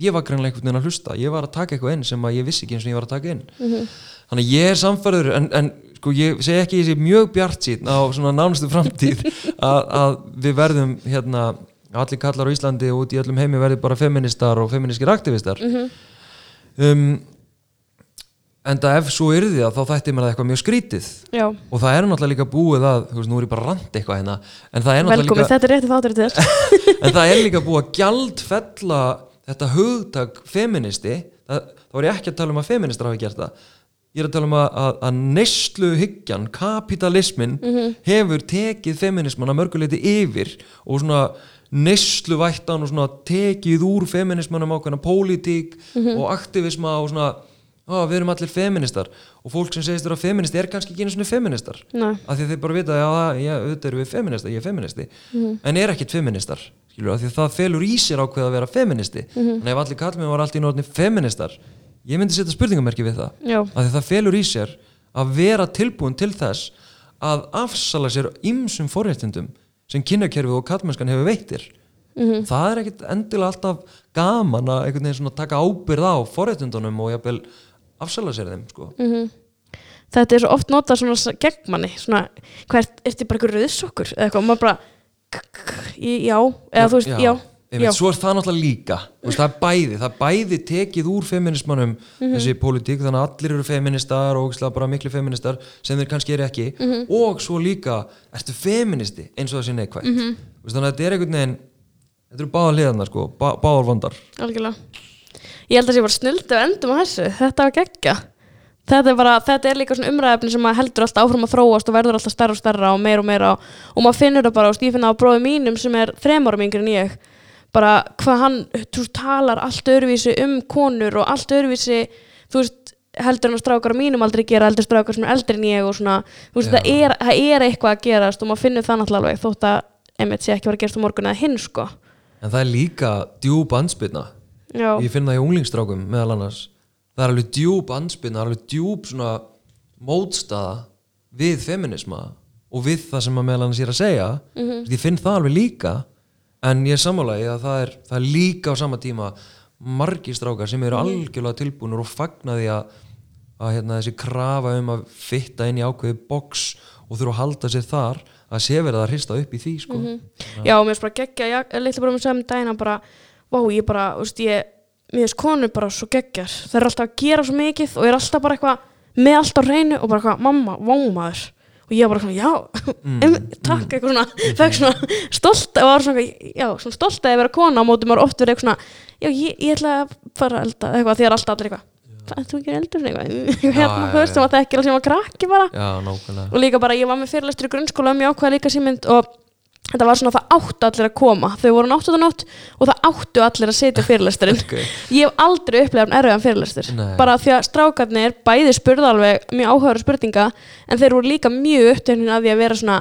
ég var greinlega einhvern veginn að hlusta ég var að taka eitthvað inn sem ég vissi ekki eins og ég var að taka inn mm -hmm. þannig ég er samfærður en, en sko ég segi ekki ég sé mjög bjart síðan á svona nánustu framtíð (laughs) að, að við verðum hérna allir kallar á Íslandi og út í öllum heimi verði bara feministar og feministkir aktivistar mm -hmm. um, en það ef svo yrði það þá þætti mér það eitthvað mjög skrítið Já. og það er náttúrulega líka búið að þú veist nú er ég bara rand eitthvað hérna en það er náttúrulega líka er (laughs) en það er líka búið að gjaldfella þetta hugtak feministi það, þá er ég ekki að tala um að feministar hafi gert það ég er að tala um að, að, að neyslu hyggjan, kapitalismin mm -hmm. hefur tekið feminisman að mörguleiti yfir og svona neyslu vættan og svona tekið úr feminismanum ákveðna pólitík mm -hmm. og aktivisma og svona Ó, við erum allir feministar og fólk sem segist að feminist er kannski ekki einu svona feministar Nei. af því að þeir bara vita að já, auðvitað eru við feministar, ég er feministi mm. en er ekkit feministar, skilur, af því að það felur í sér ákveð að vera feministi mm -hmm. en ef allir kallmið var alltaf í nótni feministar ég myndi setja spurningamerki við það já. af því að það felur í sér að vera tilbúin til þess að afsala sér ymsum forréttindum sem kynnakerfið og kallmennskan hefur veitir mm -hmm. það er ekkit endilega alltaf gaman að taka ábyrð á forréttindunum og jafnvel afsala sér þeim sko. mm -hmm. þetta er svo oft notað svona gegn manni svona, hvert, er þetta bara eitthvað rauðsokkur eða eitthvað, maður bara já, eða þú veist, já, já. Veit, svo er það náttúrulega líka. Veist, það er bæði, það er bæði tekið úr feminismannum mm -hmm. þessi pólitík, þannig að allir eru feministar og bara miklu feministar sem þeir kannski eru ekki. Mm -hmm. og svo líka ertu feministi eins og það sé neikvægt mm -hmm. þannig að þetta er einhvern veginn þetta eru báðar liðanar sko, bá, báðar vondar. Algjörlega. Ég held að það sé bara snuldu endum á þessu. Þetta var geggja þetta er, bara, þetta er líka svona umræðefni sem heldur alltaf áfram að þróast og verður alltaf starra og starra og meira og meira. Og, maður finnur það bara og ég finna á bróðu mínum sem er þremarum yngre en ég bara hvað hann þú talar allt öðruvísi um konur og allt öðruvísi þú veist heldur hann að strákar á mínum aldrei gera heldur strákar sem er eldri en ég og svona veist, það, er, það er eitthvað að gerast og maður finnur það náttúrulega alveg þótt að emitt sé ekki að vera gerst á morgun eða hinn sko. En það er líka djúb ansbyrna Já. ég finn það í unglingstrákum meðal annars. Það er alveg djúb anspinn það er alveg djúb svona mótstaða við feminisma og við það sem að meðal annars er að segja. Mm -hmm. ég finn það alveg líka en ég er sammálaði að það er, það er líka á sama tíma margir strákar sem eru algjörlega tilbúinur og fagna því að, að hérna, þessi krafa um að fitta inn í ákveði box og þurfa að halda sér þar að sé verið að hrista upp í því sko. Já, mér finnst bara geggja, litla bara með sem dagina bara, vá, ég bara, þú veist, ég, mér finnst konur bara svo geggjar. Það er alltaf að gera svo mikið og ég er alltaf bara eitthvað með allt á reynu og bara eitthvað, mamma, vámaður. Og ég var bara svona, já, mm, takk, eitthvað svona, er svona stolt, og var svona, já, svona stolt að ég vera kona á móti maður oft verið eitthvað svona, já, ég, ég ætla að fara elda, eitthvað, því að alltaf allir eitthvað, það er þú ekki eldur, eitthvað, hérna, veist, sem að það ekki alveg sem að krakki bara. Já, og líka bara ég var með fyrirlestur í grunnskóla um jákvæða líka símynd og þetta var svona það áttu allir að koma. Þau voru náttutanótt og það áttu allir að setja fyrirlesturinn. (laughs) Ok. ég hef aldrei upplegað erfiðan fyrirlestur. Nei. bara því að strákarnir bæði spurðu alveg mjög áhugaður spurninga en þeir voru líka mjög upptöknin að því að vera svona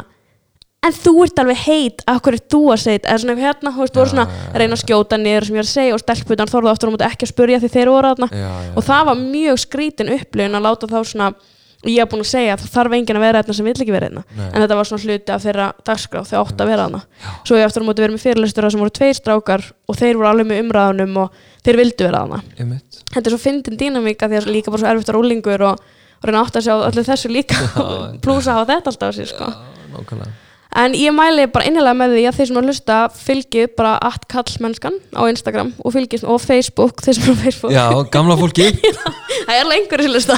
en þú ert alveg heit, af hverju þú að segja þetta eða svona hérna, þú veist, voru svona að reyna að skjóta niður sem ég er að segja og stelputan þorðu aftur á móti ekki að spurja því þeir voru já, og það var mjög skrítin upplifun að láta þá svona og ég hef búin að segja að það þarf enginn að vera þarna sem vill ekki vera þarna Nei. en þetta var svona hluti af þeirra dagskrá þau átt að vera þarna. Svo ég eftir að móti verið með fyrirlestur sem voru tveir strákar og þeir voru alveg með umræðunum og þeir vildu vera einmitt. Þetta er svo fyndin dýnamíka því að líka bara svo erfitt að rúlingur og, og reyna átt að sjá allir þessu líka. Plúsa að hafa þetta alltaf á sér sko. Já, En ég mæli bara innilega með því að þeir sem að hlusta fylgið bara at kallmennskan á Instagram og fylgið og Facebook, þeir sem er á Facebook. Já, gamla fólki. (laughs) Það er alveg einhverju sem hlusta.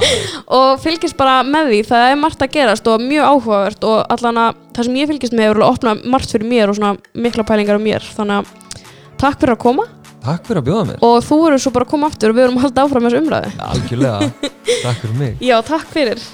(laughs) Og fylgist bara með því, það er margt að gerast og mjög áhugavert og allan að það sem ég fylgist með er að opna margt fyrir mér og svona mikla pælingar um mér. Þannig að takk fyrir að koma. Takk fyrir að bjóða mér. Og þú verður svo bara að koma aftur og við verðum að halda áfram þessu umræðu. Algjörlega, (laughs) takk fyrir mig. Já, takk fyrir